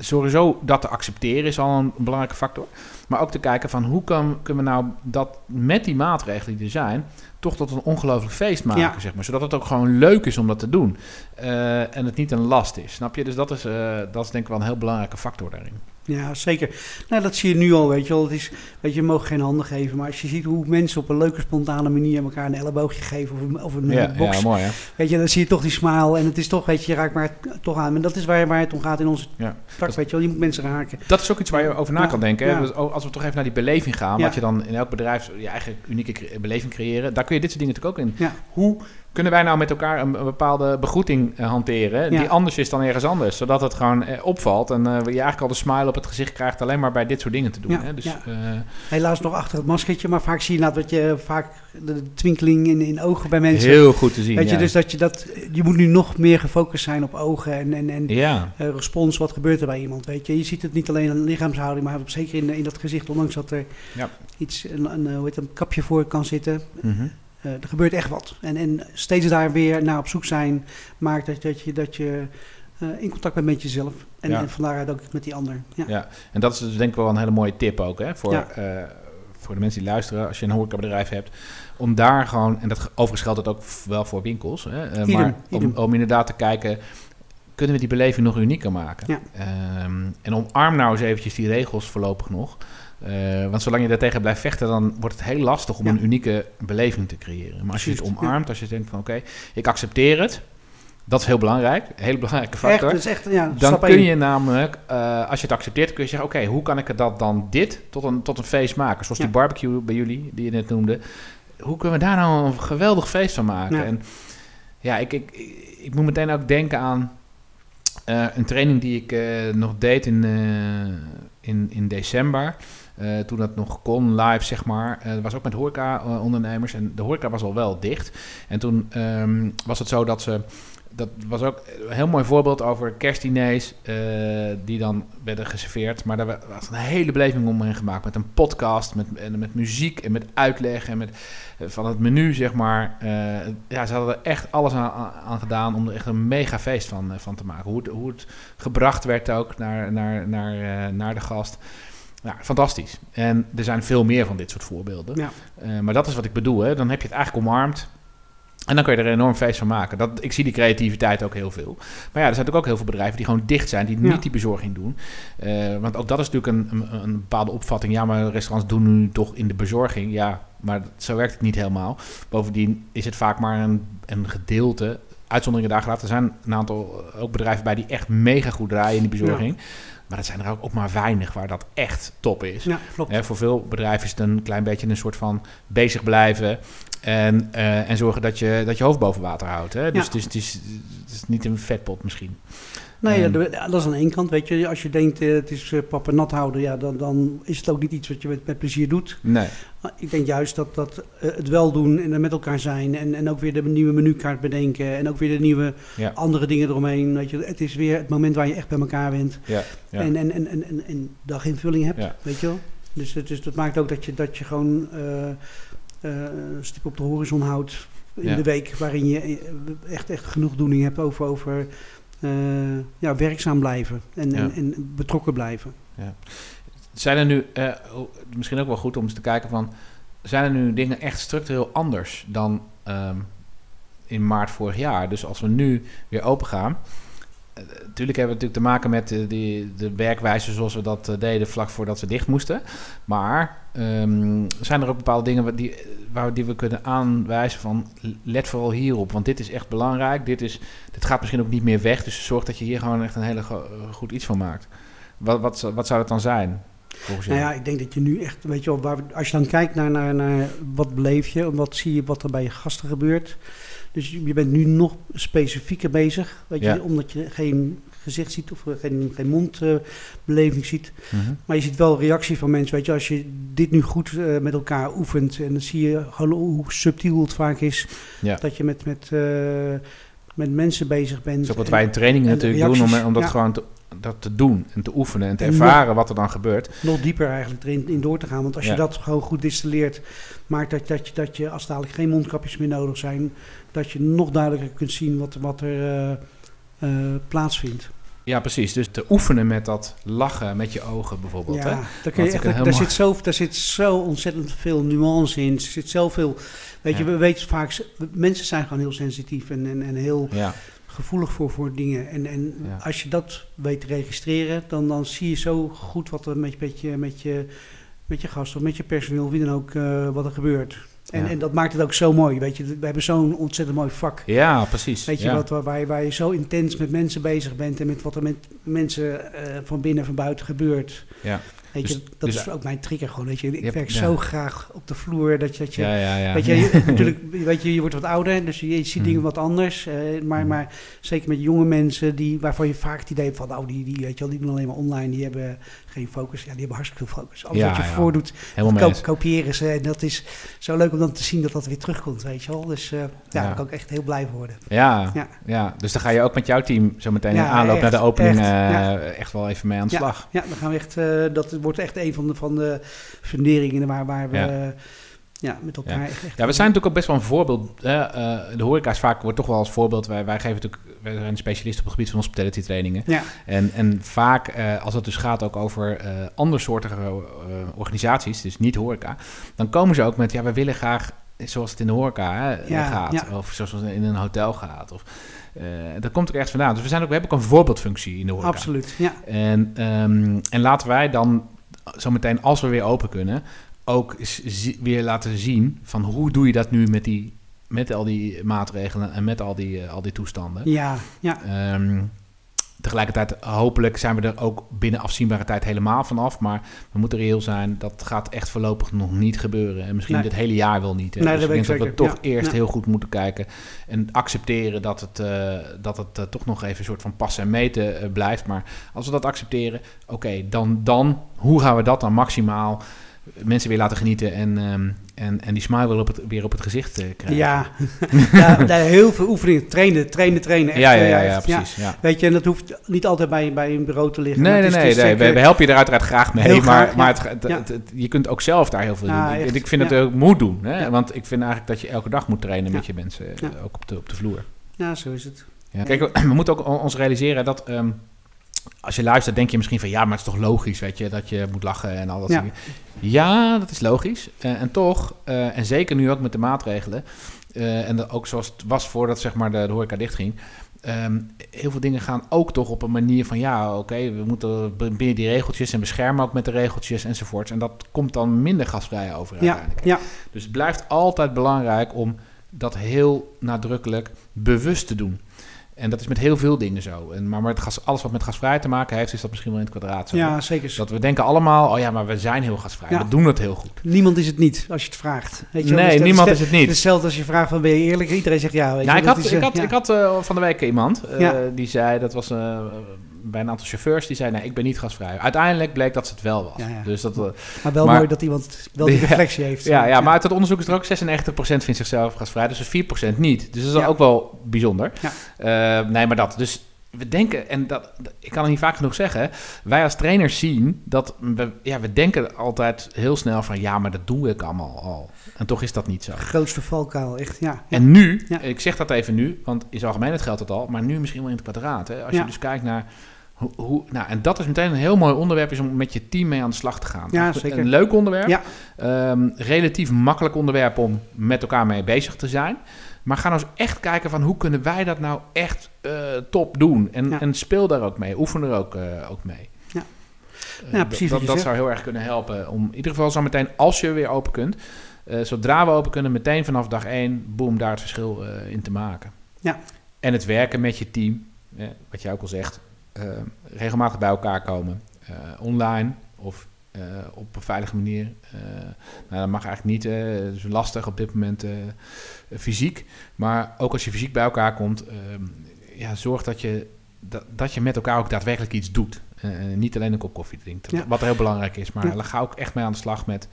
sowieso dat te accepteren is al een belangrijke factor. Maar ook te kijken van hoe kan, kunnen we nou dat met die maatregelen die er zijn, toch tot een ongelooflijk feest maken, Ja. zeg maar. Zodat het ook gewoon leuk is om dat te doen. Eh, en het niet een last is, snap je? Dus dat is, eh, dat is denk ik wel een heel belangrijke factor daarin. Ja, zeker. Nou, dat zie je nu al, weet je wel. Het is, weet je, je mag geen handen geven. Maar als je ziet hoe mensen op een leuke, spontane manier elkaar een elleboogje geven of een, of een Ja, box. ja, mooi hè? Weet je, dan zie je toch die smile. En het is toch, weet je, je raakt maar toch aan. En dat is waar, waar het om gaat in onze Ja. tak, Dat- weet je wel. Je moet mensen raken. Dat is ook iets waar je over na Ja, kan denken. Hè? Dus als we toch even naar die beleving gaan, wat je dan in elk bedrijf je eigen unieke beleving creëren, daar kun je dit soort dingen natuurlijk ook in. Ja. Hoe kunnen wij nou met elkaar een, een bepaalde begroeting eh, hanteren Ja. die anders is dan ergens anders, zodat het gewoon eh, opvalt en eh, je eigenlijk al de smile op het gezicht krijgt alleen maar bij dit soort dingen te doen. Ja, Hè? Dus, ja. Helaas nog achter het maskertje. Maar vaak zie je inderdaad dat je vaak de twinkeling in, in ogen bij mensen. heel goed te zien. Weet je, dus dat je dat... Je moet nu nog meer gefocust zijn op ogen en... en, en respons, wat gebeurt er bij iemand, weet je. Je ziet het niet alleen de lichaamshouding, maar zeker in, in dat gezicht, ondanks dat er Ja. iets, een, een, hoe heet het, een kapje voor kan zitten. Mhm. Eh, er gebeurt echt wat. En, en steeds daar weer naar op zoek zijn, maakt dat, dat je, dat je eh, in contact bent met jezelf. En, Ja. en van daaruit ook met die ander. Ja. Ja, en dat is dus denk ik wel een hele mooie tip ook hè, voor, Ja. eh, voor de mensen die luisteren. Als je een horecabedrijf hebt, om daar gewoon, en dat ge- overigens geldt dat ook wel voor winkels, hè, maar om, om inderdaad te kijken, kunnen we die beleving nog unieker maken? Ja. Ehm, en omarm nou eens eventjes die regels voorlopig nog. Eh, want zolang je daartegen blijft vechten, dan wordt het heel lastig om Ja. een unieke beleving te creëren. Maar als je het omarmt, als je denkt van oké, ik accepteer het, dat is heel belangrijk, een hele belangrijke Echt, factor. dat is echt, ja, Dan kun je namelijk, eh, als je het accepteert, kun je zeggen: Oké, hoe kan ik het dat dan dit tot een, tot een feest maken? Zoals Ja. die barbecue bij jullie, die je net noemde. Hoe kunnen we daar nou een geweldig feest van maken? Ja. En ja, ik, ik, ik moet meteen ook denken aan eh, een training die ik eh, nog deed in, eh, in, in december. Toen dat nog kon, live zeg maar. Dat was ook met horeca-ondernemers. en de horeca was al wel dicht. En toen ehm, was het zo dat ze... Dat was ook een heel mooi voorbeeld over kerstdiners eh, die dan werden geserveerd. Maar daar wa- was een hele beleving omheen gemaakt. Met een podcast, met, en met muziek en met uitleg en met eh, van het menu, zeg maar. Eh, ja, ze hadden er echt alles aan, aan- aan gedaan om er echt een mega feest van, van te maken. Hoe het, hoe het gebracht werd ook naar, naar, naar, naar de gast. Ja, fantastisch. En er zijn veel meer van dit soort voorbeelden. Ja. Maar dat is wat ik bedoel. Hè. Dan heb je het eigenlijk omarmd. En dan kun je er een enorm feest van maken. Dat, ik zie die creativiteit ook heel veel. Maar ja, er zijn natuurlijk ook heel veel bedrijven die gewoon dicht zijn, die Ja. niet die bezorging doen. Eh, want ook dat is natuurlijk een, een, een bepaalde opvatting. Ja, maar restaurants doen nu toch in de bezorging. Ja, maar dat- zo werkt het niet helemaal. Bovendien is het vaak maar een, een gedeelte. Uitzonderingen daar gelaten. Er zijn een aantal eh, ook bedrijven bij die echt mega goed draaien in die bezorging. Maar dat zijn er ook, ook maar weinig waar dat echt top is. Ja, klopt. Voor veel bedrijven is het een klein beetje een soort van bezig blijven. En, eh, en zorgen dat je, dat je hoofd boven water houdt. Hè? Dus Ja. het, is, het, is, het is niet een vetpot misschien. Nee, ja, ja, dat is aan één kant, weet je. Als je denkt, eh, het is eh, papa nat houden, ja, dan, dan is het ook niet iets wat je met, met plezier doet. Nee. Ik denk juist dat, dat het wel doen en met elkaar zijn en, en ook weer de nieuwe menukaart bedenken en ook weer de nieuwe Ja. andere dingen eromheen. Weet je. Het is weer het moment waar je echt bij elkaar bent Ja. Ja. en, en, en, en, en, en daginvulling hebt, weet je wel. Dus, dus dat maakt ook dat je, dat je gewoon een stip op de horizon houdt in Ja. de week waarin je eh, echt, echt genoegdoening hebt over, over eh, ja, werkzaam blijven en, en, Ja. en betrokken blijven. Zijn er nu, eh, misschien ook wel goed om eens te kijken van... Zijn er nu dingen echt structureel anders dan ehm, in maart vorig jaar? Dus als we nu weer open gaan... natuurlijk hebben we natuurlijk te maken met de, die, de werkwijze zoals we dat eh, deden vlak voordat we dicht moesten. Maar ehm, zijn er ook bepaalde dingen die, waar, die we kunnen aanwijzen van let vooral hierop. Want dit is echt belangrijk. Dit, is, dit gaat misschien ook niet meer weg. Dus zorg dat je hier gewoon echt een hele goed iets van maakt. Wat, wat, wat zou dat dan zijn? Nou ja, ik denk dat je nu echt, weet je wel, waar, als je dan kijkt naar, naar, naar wat beleef je, wat zie je wat er bij je gasten gebeurt. Dus je bent nu nog specifieker bezig, weet je, omdat je geen gezicht ziet of geen, geen mondbeleving ziet. Mhm. Maar je ziet wel reactie van mensen. Weet je, als je dit nu goed uh, met elkaar oefent en dan zie je hoe subtiel het vaak is. Dat je met, met, uh, met mensen bezig bent. Dat is ook wat wij in trainingen natuurlijk doen, om, om dat gewoon te, dat te doen en te oefenen en te ervaren wat er dan gebeurt. Nog dieper eigenlijk erin in door te gaan. Want als je dat gewoon goed distilleert, maakt dat, dat, je, dat je als dadelijk geen mondkapjes meer nodig zijn, dat je nog duidelijker kunt zien wat, wat er uh, uh, plaatsvindt. Ja, precies. Dus te oefenen met dat lachen met je ogen bijvoorbeeld. Ja, hè? Daar, kun je echt, daar, zit zo, daar zit zo ontzettend veel nuance in. Er zit zoveel... Weet je, we weten vaak... Mensen zijn gewoon heel sensitief en, en, en heel... Ja gevoelig voor, voor dingen. En, en als je dat weet te registreren, dan, dan zie je zo goed wat er met, met, je, met, je, met je gasten of met je personeel, wie dan ook, uh, wat er gebeurt. En, en dat maakt het ook zo mooi. Weet je, we hebben zo'n ontzettend mooi vak. Ja, precies. Weet je, wat, waar, je, waar je zo intens met mensen bezig bent en met wat er met mensen uh, van binnen en van buiten gebeurt. Ja. Weet je, dus- dat dus is ook mijn trigger gewoon. Weet je, ik werk zo graag op de vloer dat je, dat je, weet je, natuurlijk, weet je, je wordt wat ouder, dus je, ziet dingen hmm. wat anders. Uh, maar, hmm. maar zeker met jonge mensen die, waarvan je vaak het idee hebt van, oh, die, die, weet je die doen alleen maar online, die hebben geen focus. Ja, die hebben hartstikke veel focus. Alles wat je voordoet, ko kopiëren ze. En dat is zo leuk om dan te zien dat dat weer terugkomt, weet je wel. Dus uh, ja, daar kan ik echt heel blij worden. Ja, ja, ja. dus dan ga je ook met jouw team zo meteen aanloop naar de opening echt, uh, echt wel even mee aan de slag. Ja, dan gaan we echt, dat wordt echt een van de, van de funderingen waar, waar we... Ja. met elkaar. Ja. Echt, ja, we zijn natuurlijk ook best wel een voorbeeld. Uh, de horeca is vaak wordt toch wel als voorbeeld. Wij, wij geven natuurlijk, wij zijn specialisten op het gebied van hospitality trainingen. Ja. En, en vaak, uh, als het dus gaat ook over uh, andersoortige organisaties, dus niet horeca, dan komen ze ook met, ja, we willen graag, zoals het in de horeca hè, gaat, of zoals het in een hotel gaat. Of, uh, dat komt er echt vandaan. Dus we, zijn ook, we hebben ook een voorbeeldfunctie in de horeca. Absoluut, ja. En, um, en laten wij dan zometeen, als we weer open kunnen, ook weer laten zien van hoe doe je dat nu met, die, met al die maatregelen en met al die, uh, al die toestanden. Ja, ja. Um, tegelijkertijd, hopelijk zijn we er ook binnen afzienbare tijd helemaal vanaf. Maar we moeten reëel zijn, dat gaat echt voorlopig nog niet gebeuren. En misschien nee. dit hele jaar wel niet. Hè? Nee, dus ik denk dat we toch eerst heel goed moeten kijken en accepteren dat het, uh, dat het uh, toch nog even een soort van passen en meten uh, blijft. Maar als we dat accepteren, oké, okay, dan, dan hoe gaan we dat dan maximaal mensen weer laten genieten en, um, en, en die smile weer op het, weer op het gezicht uh, krijgen. Ja, ja daar heel veel oefeningen, trainen, trainen, trainen. Echt, ja, ja, ja, ja, precies. Ja. Weet je, en dat hoeft niet altijd bij, bij een bureau te liggen. Nee, nee, nee, nee. We, we, helpen je er uiteraard graag mee, maar, maar het, het, het, je kunt ook zelf daar heel veel doen. Ik, ik vind het ook moet doen, hè? want ik vind eigenlijk dat je elke dag moet trainen met je mensen, uh, ook op de, op de vloer. Ja, zo is het. Kijk, we, we, moeten ook ons realiseren dat... Um, als je luistert, denk je misschien van ja, maar het is toch logisch, weet je, dat je moet lachen en al dat ja. Ja, dat is logisch. Uh, en toch, uh, en zeker nu ook met de maatregelen, uh, en ook zoals het was voordat zeg maar, de, de horeca dichtging, um, heel veel dingen gaan ook toch op een manier van ja, oké, okay, we moeten binnen die regeltjes en beschermen ook met de regeltjes enzovoorts. En dat komt dan minder gasvrij over ja, ja. Dus het blijft altijd belangrijk om dat heel nadrukkelijk bewust te doen. En dat is met heel veel dingen zo. En, maar met gas, alles wat met gasvrij te maken heeft, is dat misschien wel in het kwadraat zo. Ja, zeker. Dat we denken allemaal, oh ja, maar we zijn heel gasvrij. We doen het heel goed. Niemand is het niet, als je het vraagt. Weet je nee, niemand is, het niet. Hetzelfde als je vraagt van ben je eerlijk? Iedereen zegt ja. Weet ja, ik, had, ik, had, ik had uh, van de week iemand uh, die zei, dat was uh, bij een aantal chauffeurs die zeiden: nee, ik ben niet gasvrij. Uiteindelijk bleek dat ze het wel was. Ja, ja. Dus dat, uh, maar wel mooi dat iemand wel die reflectie heeft. Ja, ja, maar uit het onderzoek is er ook 96% vindt zichzelf gasvrij, dus 4% niet. Dus dat is ook wel bijzonder. Uh, nee, maar dat. Dus we denken, en dat, ik kan het niet vaak genoeg zeggen, wij als trainers zien dat we, ja, we denken altijd heel snel van ja, maar dat doe ik allemaal al. En toch is dat niet zo. Grootste valkuil, echt, ja. En nu, ik zeg dat even nu, want in zijn algemeenheid geldt het al, maar nu misschien wel in het kwadraat. Hè? Als je dus kijkt naar hoe, hoe, nou, en dat is meteen een heel mooi onderwerp is om met je team mee aan de slag te gaan. Ja, zeker. Een leuk onderwerp. Um, relatief makkelijk onderwerp om met elkaar mee bezig te zijn. Maar ga nou eens echt kijken van hoe kunnen wij dat nou echt eh, top doen. En, Ja. en speel daar ook mee. Oefen er ook, eh, ook mee. Ja. Eh, Ja, precies Dat, dat zou heel erg kunnen helpen. Om in ieder geval zo meteen, als je weer open kunt. zodra we open kunnen, meteen vanaf dag één, boom, daar het verschil in te maken. Ja. En het werken met je team, wat jij ook al zegt, regelmatig bij elkaar komen. online of op een veilige manier. Nou, dat mag eigenlijk niet, eh, het is lastig op dit moment fysiek. Maar ook als je fysiek bij elkaar komt, ehm, ja, zorg dat je, dat, dat je met elkaar ook daadwerkelijk iets doet. Eh, niet alleen een kop koffie drinkt, Ja. wat heel belangrijk is. Maar Ja. ga ook echt mee aan de slag met,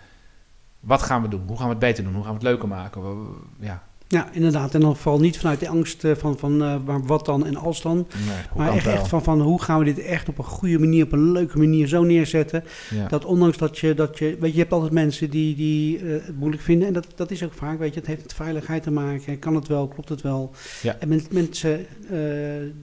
wat gaan we doen? Hoe gaan we het beter doen? Hoe gaan we het leuker maken? Ja, Ja, inderdaad. En dan vooral niet vanuit de angst eh, van, van eh, wat dan en als dan. nee, maar echt, echt van, van hoe gaan we dit echt op een goede manier, op een leuke manier zo neerzetten. Ja. Dat ondanks dat je, dat je, weet je, je hebt altijd mensen die, die eh, het moeilijk vinden. En dat, dat is ook vaak, weet je, het heeft met veiligheid te maken. Kan het wel, klopt het wel? Ja. En men- mensen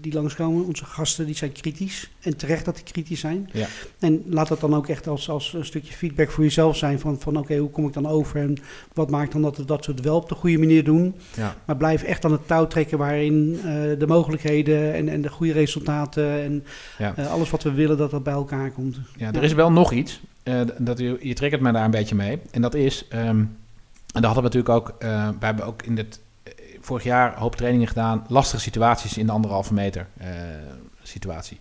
die langskomen, onze gasten, die zijn kritisch. En terecht dat die kritisch zijn. Ja. En laat dat dan ook echt als, als een stukje feedback voor jezelf zijn. Van, van oké, hoe kom ik dan over? En wat maakt dan dat we dat soort wel op de goede manier doen? Ja. Maar blijf echt aan het touw trekken waarin eh, de mogelijkheden en, en de goede resultaten en Ja. eh, alles wat we willen, dat dat bij elkaar komt. Ja, er is wel nog iets. eh, dat je, je triggert me daar een beetje mee. En dat is, ehm, en daar hadden we natuurlijk ook, eh we hebben ook in het eh, vorig jaar een hoop trainingen gedaan, lastige situaties in de anderhalve meter eh, situatie.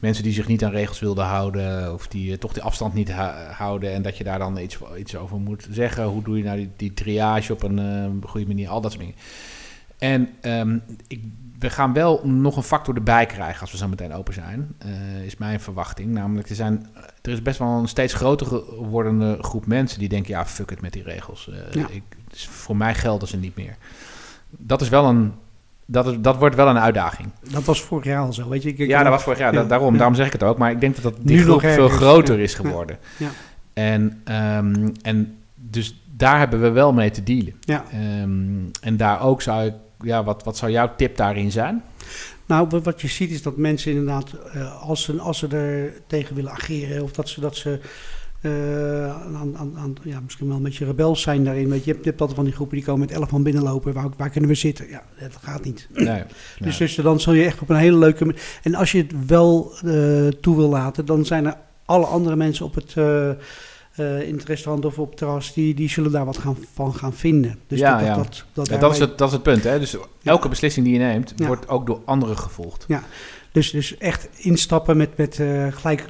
Mensen die zich niet aan regels wilden houden, of die eh, toch de afstand niet houden, en dat je daar dan iets, iets over moet zeggen. Hoe doe je nou die, die triage op een eh, goede manier, al dat soort dingen. En ehm, ik, we gaan wel nog een factor erbij krijgen als we zo meteen open zijn, eh, is mijn verwachting. Namelijk, er, zijn, er is best wel een steeds groter wordende groep mensen die denken, ja, fuck het met die regels. Ja. ik, dus voor mij gelden ze niet meer. Dat is wel een, dat, is, dat wordt wel een uitdaging. Dat was vorig jaar al zo, weet je. Ik, ik- Ja, dat was vorig jaar, Ja, da- daarom, ja. daarom zeg ik het ook. Maar ik denk dat, dat die Nu groep nog veel is, groter is geworden. Ja. En, ehm, en dus daar hebben we wel mee te dealen. Ja. Ehm, en daar ook zou ik, ja, wat, wat zou jouw tip daarin zijn? Nou, wat- wat je ziet is dat mensen inderdaad, eh, als, ze, als ze er tegen willen ageren, of dat ze, dat ze eh, aan, aan, aan, ja, misschien wel een beetje rebels zijn daarin. Weet je, je hebt, je hebt altijd van die groepen die komen met elf man binnenlopen. Waar, waar kunnen we zitten? Ja, dat gaat niet. Nee, Dus, nee. dus dan zul je echt op een hele leuke manier. En als je het wel eh, toe wil laten, dan zijn er alle andere mensen op het. eh, eh, in het restaurant of op het terras, die, die zullen daar wat gaan, van gaan vinden. Dus Ja, dat, ja. dat, dat, dat Ja, dat, is het, dat is het punt. Hè? Dus elke beslissing die je neemt, Ja. wordt ook door anderen gevolgd. Dus, dus echt instappen met, met gelijk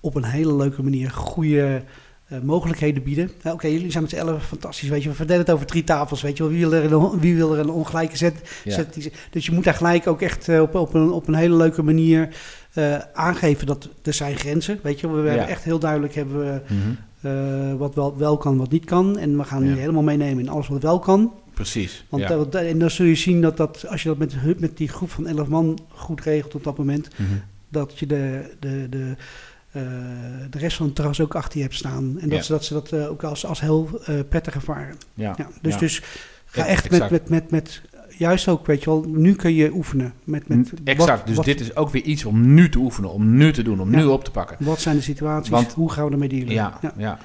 op een hele leuke manier goede eh, mogelijkheden bieden. Oké, jullie zijn met z'n allen fantastisch, weet je. We verdelen het over drie tafels, weet je wel. Wie wil er een, wie wil er een ongelijke zet? Ja. zet die- dus je moet daar gelijk ook echt eh, op, op, een, op een hele leuke manier eh, aangeven dat er zijn grenzen, weet je. We, Ja. hebben echt heel duidelijk hebben we, Mhm. wat wel, wel kan, wat niet kan. En we gaan Ja. helemaal meenemen in alles wat wel kan. Precies. Want ja. en dan zul je zien dat, dat als je dat met, met die groep van 11 man goed regelt op dat moment, Mhm. dat je de, de, de, de rest van het terras ook achter je hebt staan. En dat Ja. ze dat, ze dat eh, ook als, als heel eh, prettig ervaren. ja. Ja, dus, dus ga echt met, met, met, met, juist ook, weet je wel, nu kun je oefenen. Met, met exact. wat- dus wat, dit is ook weer iets om nu te oefenen, om nu te doen, om Ja. nu op te pakken. Wat zijn de situaties? Want- hoe gaan we ermee dealen? Ja, Ja. ja.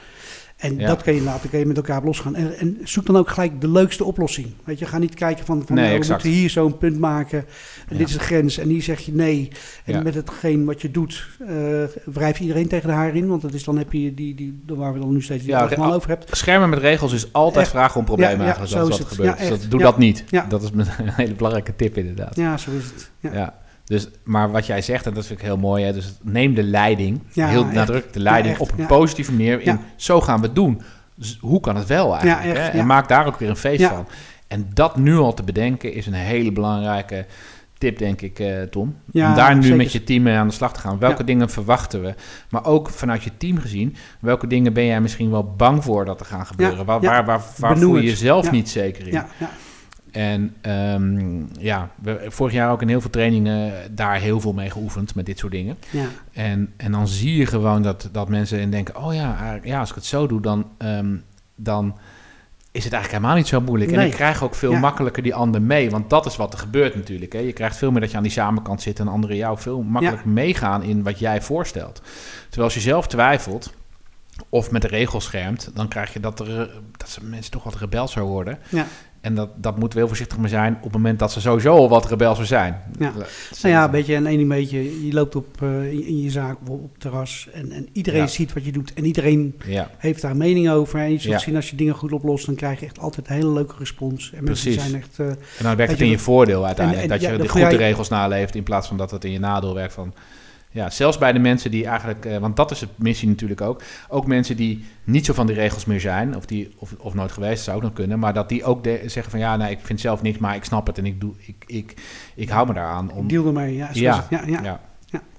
En Ja. dat kan je laten, kan je met elkaar losgaan. En, en zoek dan ook gelijk de leukste oplossing. Weet je, ga niet kijken van, van Nee, nou, we moeten hier zo'n punt maken. En Ja. dit is de grens. En hier zeg je nee. En Ja. met hetgeen wat je doet, eh wrijf je iedereen tegen de haar in. Want dat is dan heb je die, die, waar we dan nu steeds die Ja, over hebt. Schermen met regels is altijd Echt. vragen om problemen Ja, ja, eigenlijk. zo Dat is is wat het. gebeurt. Ja, Dus dat, doe Ja. dat niet. Ja. Dat is een hele belangrijke tip inderdaad. Ja, zo is het. Ja. Dus, maar wat jij zegt, en dat vind ik heel mooi, hè, dus neem de leiding, Ja, heel echt. nadrukkelijk de leiding, Ja, op een Ja. positieve manier. In. Zo gaan we het doen. Dus hoe kan het wel eigenlijk? Echt, hè? En maak daar ook weer een feest van. En dat nu al te bedenken is een hele belangrijke tip, denk ik, eh, Tom. Ja, Om daar nu zeker. met je team mee aan de slag te gaan. Welke Ja. dingen verwachten we? Maar ook vanuit je team gezien, welke dingen ben jij misschien wel bang voor dat er gaan gebeuren? waar, ja. waar, waar, waar voel je jezelf niet zeker in? En ehm, ja, we, vorig jaar ook in heel veel trainingen daar heel veel mee geoefend met dit soort dingen. ja. En, en dan zie je gewoon dat, dat mensen denken, oh ja, eigenlijk- ja, als ik het zo doe, dan, ehm, dan is het eigenlijk helemaal niet zo moeilijk. En ik krijg ook veel Ja. makkelijker die ander mee, want dat is wat er gebeurt natuurlijk. Hè. Je krijgt veel meer dat je aan die samenkant zit en anderen jou veel makkelijker meegaan in wat jij voorstelt. Terwijl als je zelf twijfelt of met de regels schermt, dan krijg je dat, er, dat ze mensen toch wat rebels zou worden. Ja. En dat, dat moeten we heel voorzichtig mee zijn op het moment dat ze sowieso al wat rebelser zijn. Ja. Nou ja, een beetje en één beetje. Je loopt op, uh, in, in, je zaak op, terras en, en iedereen ja. ziet wat je doet. En iedereen ja. heeft daar mening over. En je zult zien als je dingen goed oplost, dan krijg je echt altijd een hele leuke respons. En Precies. zijn echt... Uh, en dan werkt het in je voordeel uiteindelijk. En, en, dat je de goede regels naleeft in plaats van dat het in je nadeel werkt van... Ja, zelfs bij de mensen die eigenlijk, uh, want dat is de missie natuurlijk ook. Ook mensen die niet zo van die regels meer zijn, of, die, of, of nooit geweest, zou ook nog kunnen. Maar dat die ook de, zeggen van ja, nee, ik vind zelf niks, maar ik snap het en ik, doe, ik, ik, ik hou me daaraan. Om... Deal ermee, ja. Ja, ja, ja. ja.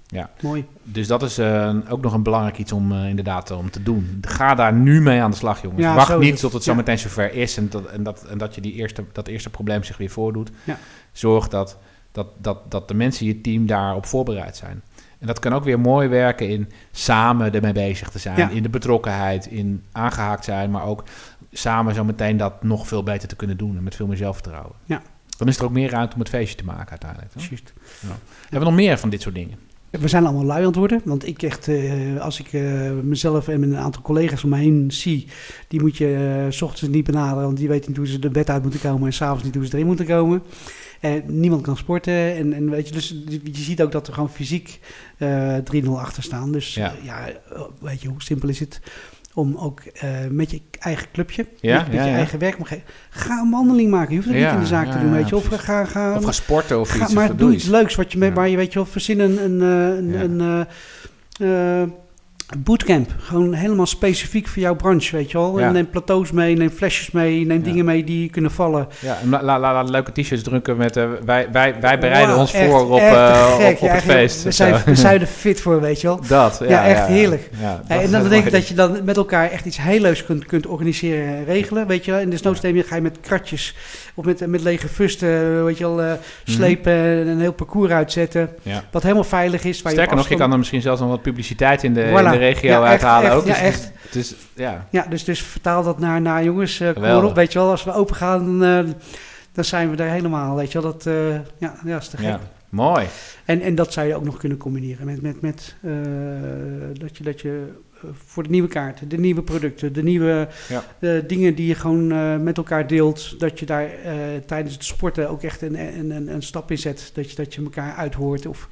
ja. Mooi. Dus dat is uh, ook nog een belangrijk iets om uh, inderdaad om te doen. Ga daar nu mee aan de slag, jongens. Ja, Wacht niet het. tot het zo ja. meteen zover is en dat, en dat, en dat je die eerste, dat eerste probleem zich weer voordoet. Ja. Zorg dat, dat, dat, dat de mensen in je team daarop voorbereid zijn. En dat kan ook weer mooi werken in samen ermee bezig te zijn. Ja. In de betrokkenheid, in aangehaakt zijn, maar ook samen zo meteen dat nog veel beter te kunnen doen en met veel meer zelfvertrouwen. Ja. Dan is er ook meer ruimte om het feestje te maken uiteindelijk. Toch? Juist. Ja. Hebben we nog meer van dit soort dingen? We zijn allemaal lui aan het worden. Want ik echt, uh, als ik uh, mezelf en een aantal collega's om me heen zie, die moet je uh, s ochtends niet benaderen, want die weten niet hoe ze de bed uit moeten komen en s'avonds niet hoe ze erin moeten komen. En niemand kan sporten. En, en weet je, dus je ziet ook dat er gewoon fysiek 3-0 achter staan. Dus ja. Uh, ja, weet je, hoe simpel is het om ook uh, met je eigen clubje, ja, met, met ja, je eigen werk, ga een wandeling maken. Je hoeft het niet in de zaak te doen, weet je. Of ga, ga, of ga sporten of ga, iets. Maar of doe iets leuks wat je met, waar je, weet je, of verzin een, een, een, een uh, bootcamp. Gewoon helemaal specifiek voor jouw branche, weet je wel. Ja. En neem plateaus mee, neem flesjes mee, neem Ja. dingen mee die kunnen vallen. Ja, en la, la, la, leuke t-shirts drukken met uh, wij, wij, wij bereiden Wow, ons echt, voor op, echt uh, gek. op, op het feest. We zijn, we zijn er fit voor, weet je wel. Dat, ja. Echt heerlijk. En dan denk ik dat je dan met elkaar echt iets heel leuks kunt, kunt organiseren en regelen, weet je wel. En desnoods neem je, ga je met kratjes of met, met lege fusten, weet je wel, uh, slepen en een heel parcours uitzetten. Wat helemaal veilig is. Waar Sterker je nog, je kan er misschien zelfs nog wat publiciteit in de, Voilà. De regio Ja, uithalen ook. ja, Dus- echt. Dus, ja. Ja, dus, dus vertaal dat naar, naar jongens, uh, op, weet je wel. Als we open gaan, dan, uh, dan zijn we er helemaal, weet je wel. Dat, uh, ja, ja, is te gek. ja, mooi. En, en dat zou je ook nog kunnen combineren met, met, met uh, dat je, dat je voor de nieuwe kaarten, de nieuwe producten, de nieuwe Ja. uh, dingen die je gewoon uh, met elkaar deelt, dat je daar tijdens het sporten ook echt een, een, een, een stap in zet. Dat je, dat je elkaar uithoort. Of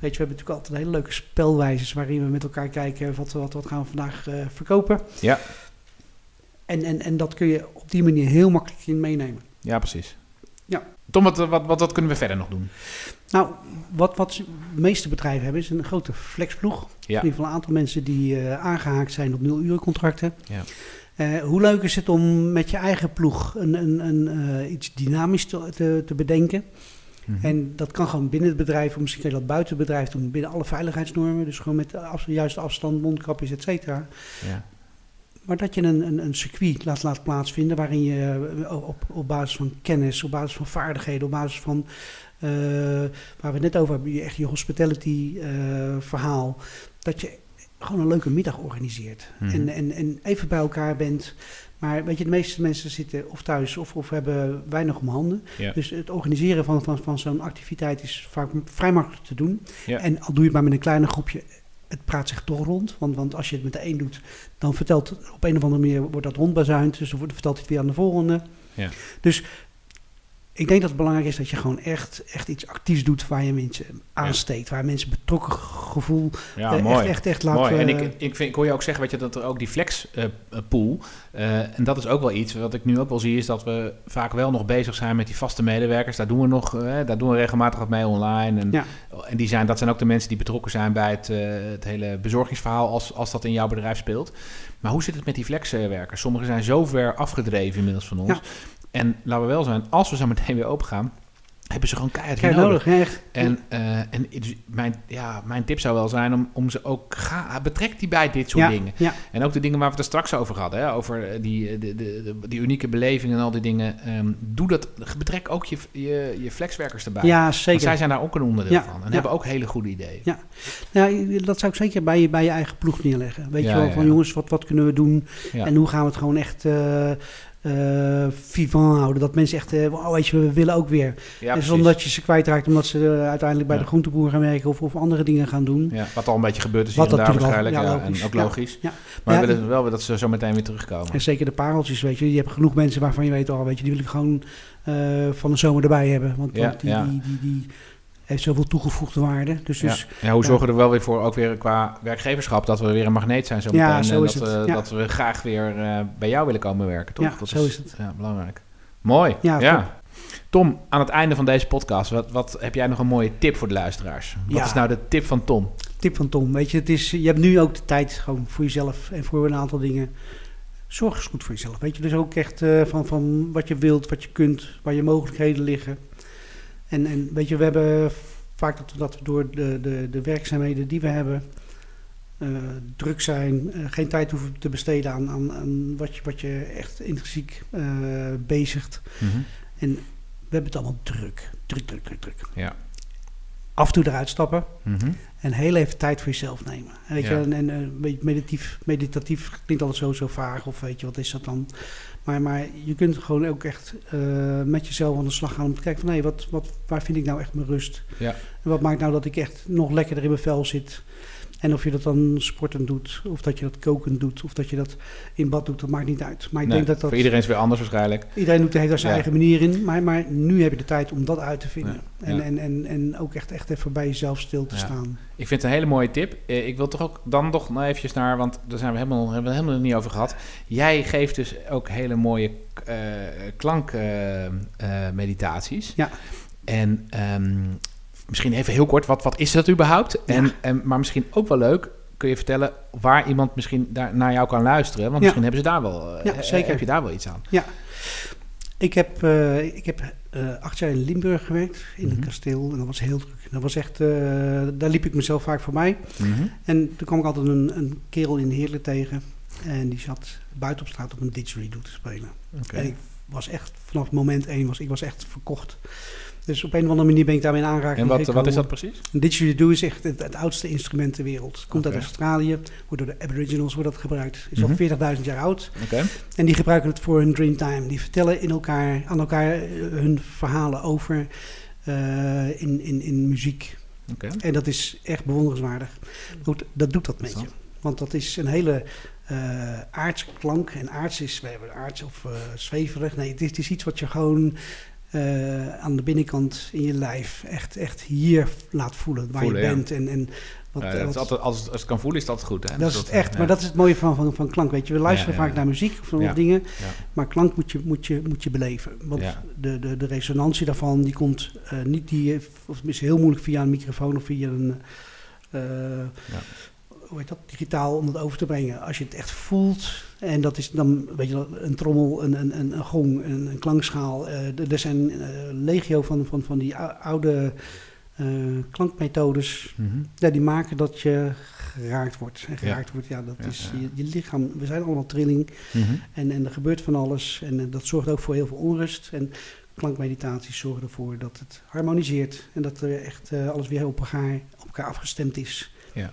weet je, we hebben natuurlijk altijd hele leuke spelwijzes waarin we met elkaar kijken wat, wat, wat gaan we vandaag uh, verkopen. Ja. En, en, en dat kun je op die manier heel makkelijk in meenemen. Ja, precies. Ja. Tom, wat, wat, wat, wat kunnen we verder nog doen? Nou, wat, wat de meeste bedrijven hebben is een grote flexploeg. Ja. In ieder geval een aantal mensen die uh, aangehaakt zijn op nul uur contracten. Ja. Uh, hoe leuk is het om met je eigen ploeg een, een, een, uh, iets dynamisch te, te, te bedenken? Mhm. En dat kan gewoon binnen het bedrijf, of misschien kun je dat buiten het bedrijf doen, binnen alle veiligheidsnormen. Dus gewoon met de af, juiste afstand, mondkapjes, et cetera. Ja. Maar dat je een, een, een circuit laat, laat plaatsvinden waarin je uh, op, op basis van kennis, op basis van vaardigheden, op basis van uh, waar we het net over hebben, je echt je hospitality uh, verhaal, dat je gewoon een leuke middag organiseert. Mhm. En, en, en even bij elkaar bent. Maar weet je, de meeste mensen zitten of thuis of, of hebben weinig om handen. Ja. Dus het organiseren van, van, van zo'n activiteit is vaak vrij makkelijk te doen. Ja. En al doe je het maar met een kleine groepje, het praat zich toch rond. Want, want als je het met de een doet, dan vertelt op een of andere manier wordt dat rondbazuind. Dus dan vertelt hij het weer aan de volgende. Ja. Dus ik denk dat het belangrijk is dat je gewoon echt, echt iets actiefs doet waar je mensen aansteekt. Waar mensen betrokken gevoel Ja, eh, mooi. echt, echt, echt laat... Mooi. En eh, ik, ik, vind, ik hoor je ook zeggen weet je, dat er ook die flex eh, pool, en dat is ook wel iets wat ik nu ook wel zie, is dat we vaak wel nog bezig zijn met die vaste medewerkers. Daar doen we nog, daar doen we regelmatig wat mee online. En, Ja. en die zijn, dat zijn ook de mensen die betrokken zijn bij het, het hele bezorgingsverhaal als, als dat in jouw bedrijf speelt. Maar hoe zit het met die flexwerkers? Sommigen zijn zo ver afgedreven inmiddels van ons. Ja. En laten we wel zijn, als we zo meteen weer open gaan, hebben ze gewoon keihard Kijk, nodig. nodig, ja, echt. En, uh, en dus mijn, ja, mijn tip zou wel zijn om, om ze ook... Ga, betrek die bij dit soort ja, dingen. Ja, En ook de dingen waar we het er straks over hadden. Hè, over eh, die, de, de, de, die unieke beleving en al die dingen. Um, doe dat. Betrek ook je, je, je flexwerkers erbij. ja Want zeker. zij zijn daar ook een onderdeel Ja, van. En hebben ook hele goede ideeën. Ja. Ja, dat zou ik zeker bij je, bij je eigen ploeg neerleggen. Weet je wel, van jongens, wat, wat kunnen we doen? En hoe gaan we het gewoon echt... eh, eh vivant houden. Dat mensen echt, eh, weet je, we willen ook weer. Ja, en precies. zonder dat je ze kwijtraakt omdat ze eh, uiteindelijk bij Ja. de groenteboer gaan werken of, of andere dingen gaan doen. Ja, wat al een beetje gebeurd is Wat hier en daar al- waarschijnlijk. ja, logisch. En ook logisch. Maar we willen wel dat ze zo meteen weer terugkomen. En zeker de pareltjes, weet je. Je hebt genoeg mensen waarvan je weet, oh, weet je, die wil ik gewoon eh, van de zomer erbij hebben. Want, want die, die, die, die heeft zoveel toegevoegde waarde. Dus, Ja. dus Ja, hoe zorgen we er wel weer voor, ook weer qua werkgeverschap, dat we weer een magneet zijn zo meteen. Ja, zo en dat, het. we, dat we graag weer eh, bij jou willen komen werken, toch? Ja, dat zo is het. Ja, belangrijk. Mooi. Ja. Tom, aan het einde van deze podcast, wat, wat heb jij nog een mooie tip voor de luisteraars? Wat is nou de tip van Tom? tip van Tom, weet je, het is, je hebt nu ook de tijd gewoon voor jezelf en voor een aantal dingen. Zorg eens goed voor jezelf, weet je. Dus ook echt eh, van, van wat je wilt, wat je kunt, waar je mogelijkheden liggen. En, en weet je, we hebben vaak dat, we- dat we door de, de, de werkzaamheden die we hebben, eh, druk zijn, eh, geen tijd hoeven te besteden aan, aan, aan wat, je, wat je echt intrinsiek eh bezigt. En we hebben het allemaal druk, druk, druk, druk, druk. Ja. Af en toe eruit stappen. Mhm. En heel even tijd voor jezelf nemen. En, weet Ja. je, en, en een beetje meditatief, meditatief klinkt altijd zo, zo vaag. Of weet je, wat is dat dan? Maar, maar je kunt gewoon ook echt eh, met jezelf aan de slag gaan om te kijken van... hé, wat, wat, waar vind ik nou echt mijn rust? Ja. En wat maakt nou dat ik echt nog lekkerder in mijn vel zit? En of je dat dan sportend doet, of dat je dat kokend doet... of dat je dat in bad doet, dat maakt niet uit. Maar ik Nee, denk dat dat... Voor iedereen is weer anders waarschijnlijk. Iedereen doet, heeft daar zijn Ja. eigen manier in. Maar, maar nu heb je de tijd om dat uit te vinden. Ja, En, ja. En, en, en ook echt, echt even bij jezelf stil te Ja. staan. Ik vind het een hele mooie tip. Eh, Ik wil toch ook dan nog nou eventjes naar, want daar zijn we helemaal, hebben we het helemaal niet over gehad. Jij geeft dus ook hele mooie eh klankmeditaties. Ja. En ehm, misschien even heel kort, wat, wat is dat überhaupt? En, en, maar misschien ook wel leuk, kun je vertellen waar iemand misschien daar naar jou kan luisteren? Want Ja. misschien hebben ze daar wel, eh, Ja, eh, zeker. heb je daar wel iets aan? Ik heb, eh, ik heb acht jaar in Limburg gewerkt, in Mhm. het kasteel. En dat was heel druk. Dat was echt, daar liep ik mezelf vaak voorbij. Mhm. En toen kwam ik altijd een, een kerel in Heerlen tegen. En die zat buiten op straat op een didgeridoo te spelen. En ik was echt, vanaf moment één, was, ik was echt verkocht. Dus op een of andere manier ben ik daarmee in aanraking En wat, gekomen. wat is dat precies? Een didgeridoo is echt het, het oudste instrument ter wereld. Komt uit Australië, wordt door de Aboriginals wordt dat gebruikt. Is Mhm. al 40.000 jaar oud. En die gebruiken het voor hun dreamtime. Die vertellen in elkaar, aan elkaar eh, hun verhalen over eh, in, in, in muziek. En dat is echt bewonderenswaardig. Goed, dat doet dat met je. Want dat is een hele aardse klank. En aards is, we hebben aards of zweverig. Nee, het is, het is iets wat je gewoon eh, aan de binnenkant in je lijf echt, echt hier laat voelen. Waar Voelen, je ja. bent. En, en wat, Ja, wat- altijd, als, het, als het kan voelen, is dat goed. Hè? dat is het echt, ja. maar dat is het mooie van, van, van klank. Weet je, we luisteren vaak naar muziek of Ja. dingen, maar klank moet je, moet je, moet je beleven. Want de, de, de resonantie daarvan, die komt eh, niet, die, of is heel moeilijk via een microfoon of via een, eh, hoe heet dat, digitaal om het over te brengen. Als je het echt voelt, en dat is dan, weet je, een trommel, een, een, een, een gong, een, een klankschaal. eh, er- zijn eh, legio van, van, van die ou- oude eh, klankmethodes Mhm. ja, die maken dat je geraakt wordt. En geraakt wordt, ja, dat Ja, is. Je, je lichaam. We zijn allemaal trilling Mhm. en, en er gebeurt van alles. En dat zorgt ook voor heel veel onrust. En klankmeditaties zorgen ervoor dat het harmoniseert. En dat er echt alles weer op elkaar, op elkaar afgestemd is. Ja.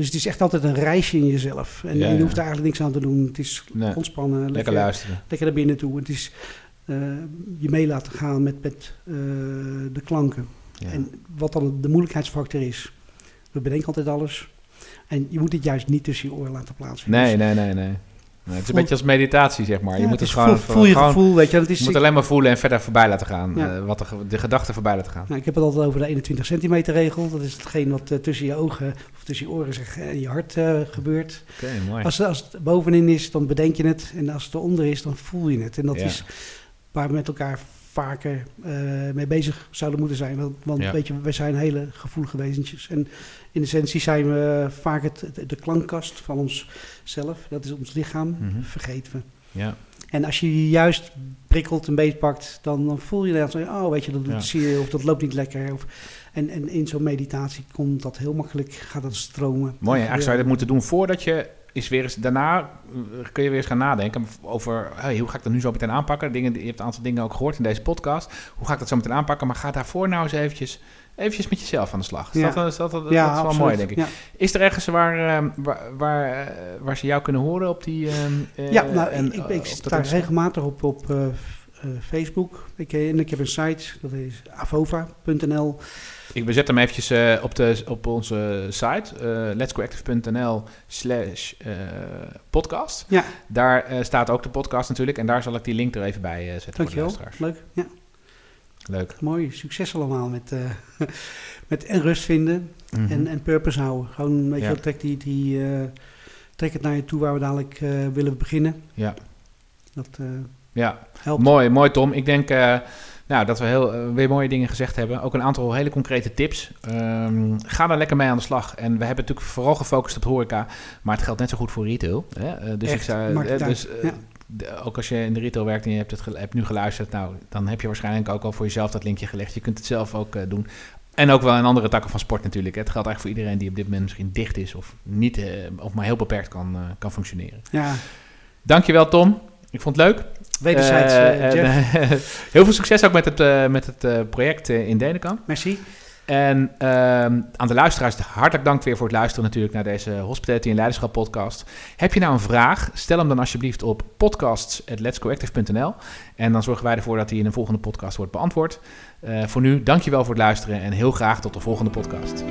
Dus het is echt altijd een reisje in jezelf. En, Ja, en je hoeft er eigenlijk niks aan te doen. Het is Nee. ontspannen, lekker, Lekker luisteren. lekker naar binnen toe. Het is eh, je mee laten gaan met, met eh, de klanken. En wat dan de moeilijkheidsfactor is. We bedenken altijd alles. En je moet dit juist niet tussen je oren laten plaatsvinden. Nee, Dus, nee, nee, nee. Nee, het is een beetje als meditatie, zeg maar. ja, je moet het gewoon, voel, voel je gewoon- gevoel, weet je. Het is, je moet alleen maar voelen en verder voorbij laten gaan. Ja. eh, wat de, de gedachten voorbij laten gaan. nou, ik heb het altijd over de 21 centimeter regel. Dat is hetgeen wat eh, tussen je ogen of tussen je oren zeg, en je hart eh, gebeurt. Oké, mooi. Als, als het bovenin is, dan bedenk je het. En als het eronder is, dan voel je het. En dat Ja. is waar we met elkaar vaker eh, mee bezig zouden moeten zijn. Want, want Ja. weet je, wij zijn hele gevoelige wezentjes. En in essentie zijn we vaak het, de klankkast van onszelf. Dat is ons lichaam. Mhm. Vergeten we. Ja. En als je juist prikkelt en beetpakt, dan, dan voel je dat, oh weet je, dat doet Ja. zeer of dat loopt niet lekker. Of, en, en in zo'n meditatie komt dat heel makkelijk, gaat dat stromen. Mooi, eigenlijk zou je dat moeten doen voordat je is weer eens daarna eh, kun je weer eens gaan nadenken over hey, hoe ga ik dat nu zo meteen aanpakken. Dingen, je hebt een aantal dingen ook gehoord in deze podcast. Hoe ga ik dat zo meteen aanpakken? Maar ga daarvoor nou eens eventjes, eventjes met jezelf aan de slag. Is Ja. dat, is dat, dat, ja, dat is wel absoluut. mooi, denk ik. Ja, Is er ergens waar, eh, waar, waar, eh, waar ze jou kunnen horen op die... ehm, eh, ja nou, en, ik, ik, sta regelmatig op, op Facebook. Ik, en ik heb een site, dat is avova.nl. Ik bezet hem eventjes eh, op, de, op onze site, eh letsgoactive.nl slash eh, podcast. Ja. Daar staat ook de podcast natuurlijk en daar zal ik die link er even bij zetten voor de Dankjewel. luisteraars. Leuk. Ja, Leuk. mooi. Succes allemaal met, met en rust vinden Mhm. en, en purpose houden. Gewoon, weet Ja. je wel, trek, die, die, trek het naar je toe waar we dadelijk willen beginnen. Ja. Dat ja, helpt. mooi, mooi Tom. Ik denk nou, dat we heel, eh, weer mooie dingen gezegd hebben. Ook een aantal hele concrete tips. Ehm, ga daar lekker mee aan de slag. En we hebben natuurlijk vooral gefocust op horeca, maar het geldt net zo goed voor retail. Hè? Eh, dus ik zou, eh, dus, uit. Ja. de- ook als je in de retail werkt en je hebt, het hebt nu geluisterd, nou, dan heb je waarschijnlijk ook al voor jezelf dat linkje gelegd. Je kunt het zelf ook doen. En ook wel in andere takken van sport natuurlijk. Het geldt eigenlijk voor iedereen die op dit moment misschien dicht is of niet, of maar heel beperkt kan, kan functioneren. Ja, Dankjewel Tom. Ik vond het leuk. wederzijds, Eh, eh, eh, heel veel succes ook met het, met het project in Denenkamp. Merci. En ehm, aan de luisteraars hartelijk dank weer voor het luisteren natuurlijk naar deze Hospitality en Leiderschap podcast. Heb je nou een vraag? Stel hem dan alsjeblieft op podcasts.letscoactive.nl en dan zorgen wij ervoor dat die in een volgende podcast wordt beantwoord. Voor nu, dankjewel voor het luisteren en heel graag tot de volgende podcast.